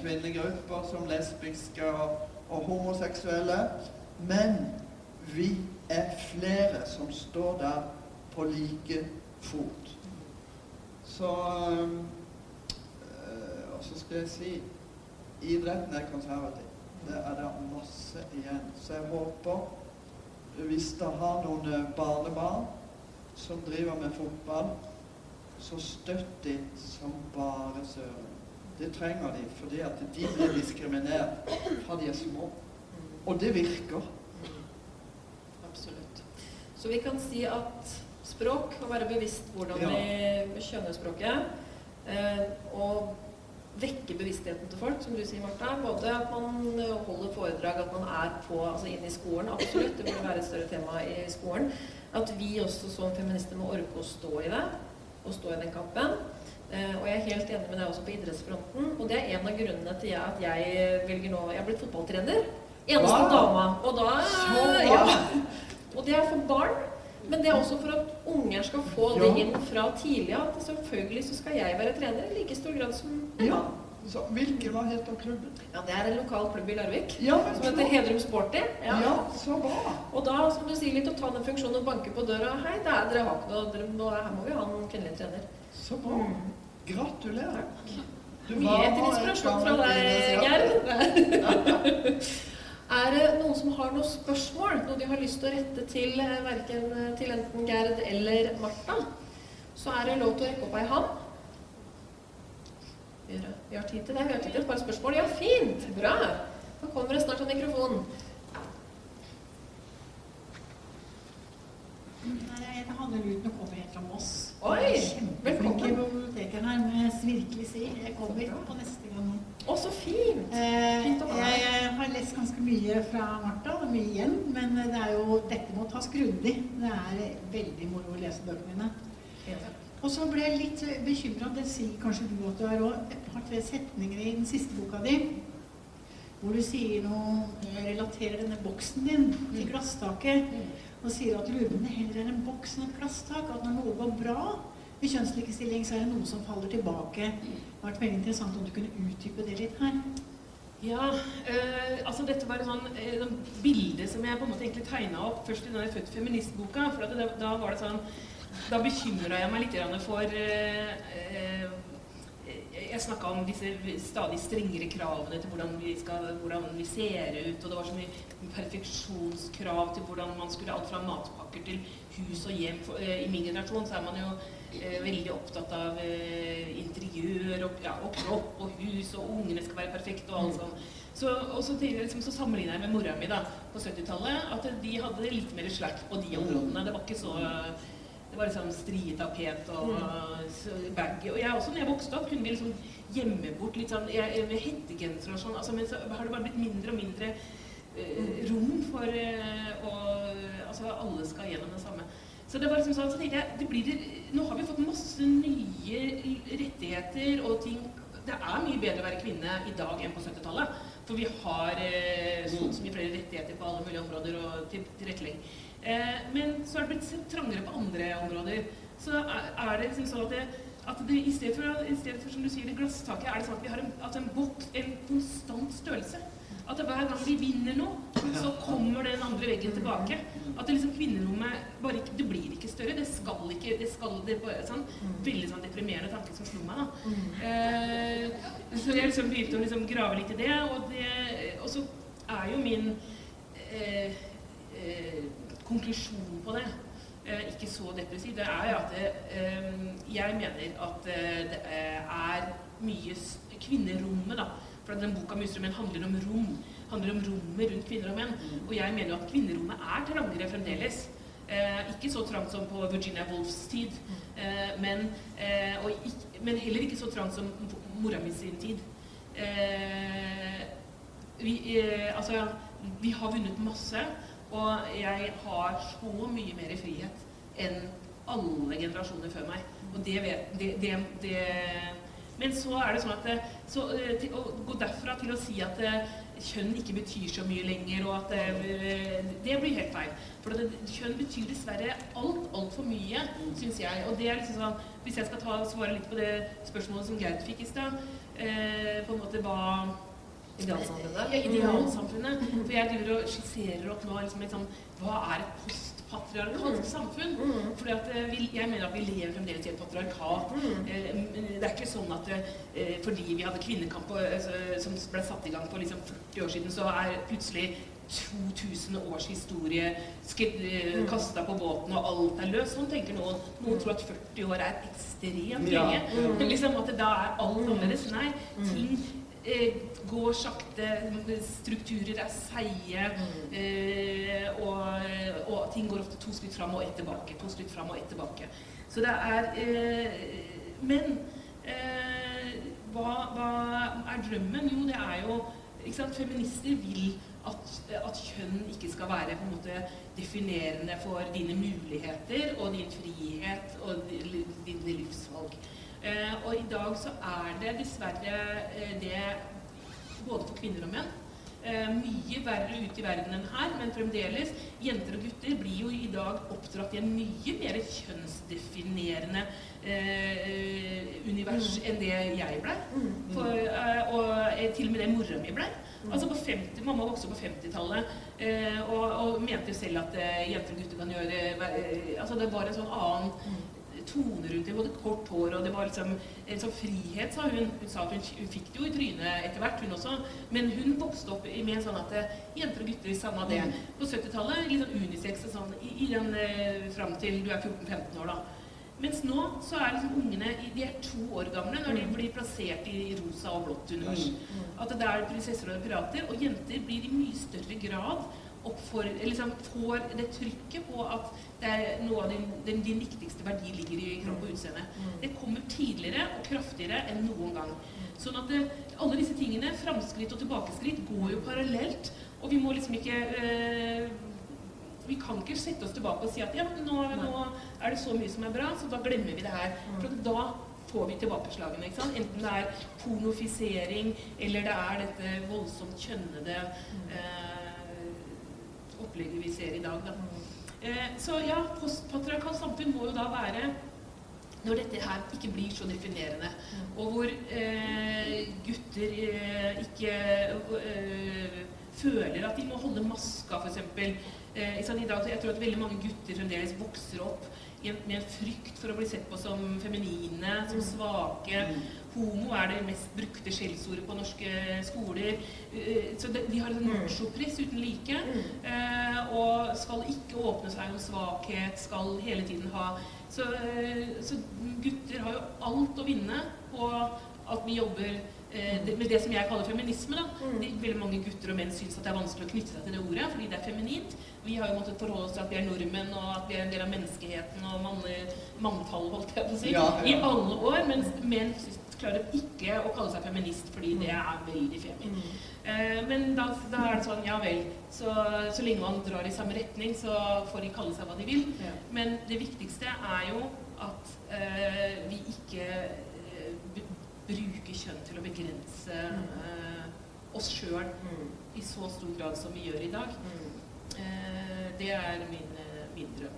kvinnegrupper, som lesbiske og, og homoseksuelle. Men vi er flere som står der på like fot. Så øh, Og så skal jeg si idretten er konservativ. Det er det masse igjen. Så jeg håper, hvis det har noen eh, barnebarn som driver med fotball, så støtt de som bare søren. Det trenger de, fordi at de blir diskriminert fra de er små. Og det virker. Absolutt. Så vi kan si at språk, å være bevisst hvordan ja. vi skjønner språket, eh, og vekke bevisstheten til folk, som du sier, Martha. Både at man holder foredrag, at man er på, altså inn i skolen. Absolutt, det burde være et større tema i skolen. At vi også som feminister må orke å stå i det, og stå i den kampen. Eh, og jeg er helt enig med deg også på idrettsfronten. Og det er en av grunnene til at jeg velger nå Jeg har blitt fotballtrener. Eneste wow. dama. Og da ja. Og det er for barn. Men det er også for at unger skal få det inn fra tidlig at selvfølgelig så skal jeg være trener i like stor grad som en ja. Så hvilken hva heter klubben? Ja, Det er en lokal klubb i Larvik ja, som heter Hedrum Sporty. Ja. ja. så bra. Og da som du sier litt å ta den funksjonen og banke på døra. Hei, det er, dere har ikke noe, dere her må vi ha en kvinnelig trener. Så bra. Mm. Gratulerer. Du Mye etter inspirasjon fra deg, Gerd. Er det noen som har noen spørsmål, noe de har lyst til å rette til, eh, verken, eh, til enten Gerd eller Martha, så er det lov til å rekke opp ei hånd. Vi har tid til det. Vi har tid til et par spørsmål. Ja, fint! Bra! Da kommer det snart en mikrofon. Jeg handler Hanne Luten og kommer helt fra Moss. Oi! Kjempeflinke bibliotekeren her, må jeg virkelig si. Jeg kommer på neste gang. Å, så fint! Eh, fint å ha. deg. Jeg har lest ganske mye fra Martha, det er mye igjen, men det er jo, dette må tas grundig. Det er veldig moro å lese bøkene mine. Og så ble jeg litt bekymra, det sier kanskje du at du er òg, et par-tre setninger i den siste boka di hvor du sier noe Relaterer denne boksen din til mm. glasstaket. Og sier at det heller er en boks enn et glasstak. At når noe går bra i kjønnslikestilling, så er det noe som faller tilbake. Det har vært veldig interessant om du kunne utdype det litt her. Ja, øh, altså dette var et sånn øh, bilde som jeg på en måte egentlig tegna opp først i den Født feministboka. For det, da var det sånn Da bekymra jeg meg litt for øh, jeg snakka om disse stadig strengere kravene til hvordan vi, skal, hvordan vi, ser ut. Og det var så mye perfeksjonskrav til hvordan man skulle Alt fra matpakker til hus og hjem. Eh, I min generasjon så er man jo eh, veldig opptatt av eh, interiør og, ja, og, kropp og hus, og ungene skal være perfekte og alt mm. sånt. Så, og så, liksom, så sammenligna jeg med mora mi da, på 70-tallet. At de hadde litt mer slack på de områdene. Det var ikke så var liksom strietapet og mm. baggy. Og jeg også, når jeg vokste opp, kunne vi liksom gjemme bort litt sånn jeg, med hettegenser og sånn. Altså, men så har det bare blitt mindre og mindre eh, rom for eh, å Altså, alle skal gjennom det samme. Så det var liksom sånn, så tenkte jeg, det blir, Nå har vi fått masse nye rettigheter og ting Det er mye bedre å være kvinne i dag enn på 70-tallet. For vi har eh, sånn så mye flere rettigheter på alle mulige områder og til, tilrettelegging. Eh, men så er det blitt trangere på andre områder. Så er, er det liksom sånn at det, at det i, stedet for, i stedet for, som du sier, det glasstaket, er det sånn at vi har en, at en boks, en konstant størrelse. At hver gang vi vinner noe, så kommer den andre veggen tilbake. At det liksom kvinnerommet bare ikke Det blir ikke større. Det skal ikke det skal, det bare, sånn, Veldig sånn deprimerende tanke som slo meg. da. Eh, så jeg liksom begynte å liksom grave litt i det, og, det, og så er jo min eh, eh, konklusjon på det eh, ikke så depressiv. Det er at eh, jeg mener at eh, det er mye Kvinnerommet, da for den boka 'Muser handler om rom. handler om rommet rundt kvinner og menn. Og jeg mener jo at kvinnerommet er trangere fremdeles. Ikke så trangt som på Virginia Woolfs tid, men, ikke, men, heller ikke så trangt som mora mi sin tid. Vi, altså, vi har vunnet masse, og jeg har så mye mer frihet enn alle generasjoner før meg. Og det, vet, det, det, det men så er det sånn at eh, så, eh, til, Å gå derfra til å si at eh, kjønn ikke betyr så mye lenger, og at Det blir helt feil. For kjønn betyr dessverre alt, altfor mye, syns jeg. Og det er liksom sånn Hvis jeg skal ta, svare litt på det spørsmålet som Gerd fikk i stad, eh, på en måte Idealsamfunnet? Ja, idealsamfunnet. For jeg driver og skisserer opp nå liksom, liksom, Hva er et postpatriarkalsk mm. samfunn. Mm. At eh, Jeg mener at vi lever fremdeles i et patriarkat. Mm. Eh, det er ikke sånn at eh, fordi vi hadde kvinnekamp som ble satt i gang for liksom 40 år siden, så er plutselig 2000 års historie mm. kasta på båten, og alt er løst. Sånn tenker noen. Noen tror at 40 år er ekstremt lenge. Ja. Mm. Liksom at da er alt annerledes. Nei. ting går sakte, strukturer er seige, mm. eh, og, og, ting går ofte to skritt fram og ett tilbake. To skritt fram og ett tilbake. Så det er eh, Men eh, hva, hva, er drømmen? Jo, det er jo Feminister vil at, at, kjønn ikke skal være på en måte definerende for dine muligheter og din frihet og dine livsvalg. Eh, og i dag så er det dessverre eh, det både for kvinner og menn. Eh, mye verre ute i verden enn her, men fremdeles. Jenter og gutter blir jo i dag oppdratt i en mye mer kjønnsdefinerende eh, univers mm. enn det jeg ble. Mm. Eh, og eh, til og med det mora mi ble. Mm. Altså på 50, Mamma vokste på 50-tallet eh, og, og, mente selv at eh, jenter og gutter kan gjøre altså Det var en sånn annen mm toner rundt det. Både kort hår og det var liksom en sånn frihet, sa hun. Hun sa at hun, hun fikk det jo i trynet etter hvert, hun også. Men hun vokste opp med en sånn at eh, jenter og gutter samme det. På 70-tallet litt sånn unisex og sånn i, i den eh, fram til du er 14-15 år, da. Mens nå så er liksom ungene de er to år gamle når de mm. blir plassert i rosa og blått univers. Mm. Mm. At det er prinsesser og pirater. Og jenter blir i mye større grad oppfor, liksom får det trykket på at det er noe av din, din, din viktigste verdi ligger i kropp og utseende. Mm. Det kommer tidligere og kraftigere enn noen gang. Sånn at det, alle disse tingene, framskritt og tilbakeskritt, går jo parallelt. Og vi må liksom ikke øh, Vi kan ikke sette oss tilbake og si at ja, nå, nå, er det så mye som er bra, så da glemmer vi det her. Mm. For da får vi tilbakeslagene. ikke sant? Enten det er pornofisering, eller det er dette voldsomt kjønnede øh, opplegget vi ser i dag. Da. Eh, så ja, postpatriarkalt samfunn må jo da være når dette her ikke blir så definerende, og hvor eh, gutter eh, ikke eh, føler at de må holde maska, f.eks. Eh, jeg tror at veldig mange gutter fremdeles vokser opp med en frykt for å bli sett på som feminine, som svake. Homo er det mest brukte skjellsordet på norske skoler. Eh, så de har en machopress uten like. Eh, og skal ikke åpne seg om svakhet, skal hele tiden ha Så, eh, så gutter har jo alt å vinne på at vi jobber det, med det som jeg kaller feminisme. da. De, veldig mange gutter og menn syns at det er vanskelig å knytte seg til det ordet, fordi det er feminint. Vi har jo måttet forholde oss til at vi er nordmenn, og at vi er en del av menneskeheten og manntallet, holdt jeg på å si, Ja, ja. i alle år. Mens menn klarer ikke å kalle seg feminist fordi det er veldig femin. Eh, men da, da er det sånn, ja vel, så, så lenge man drar i samme retning, så får de kalle seg hva de vil. Men det viktigste er jo at eh, vi ikke eh, b- kjønn til å begrense uh, oss sjøl i så stor grad som vi gjør i dag. Uh, det er min, eh, min drøm.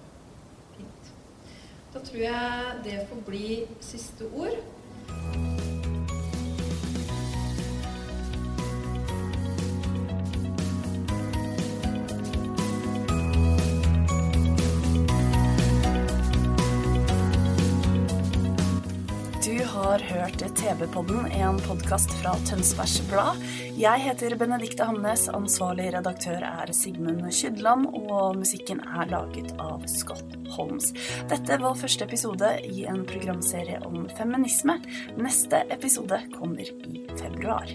Fint. Da tror jeg det får bli siste ord. Har hørt TV-podden, en podkast fra Tønsbergs Blad. Jeg heter Benedikte Hamnes, ansvarlig redaktør er Sigmund Kydland, og musikken er laget av Scott Holmes. Dette var første episode i en programserie om feminisme. Neste episode kommer i februar.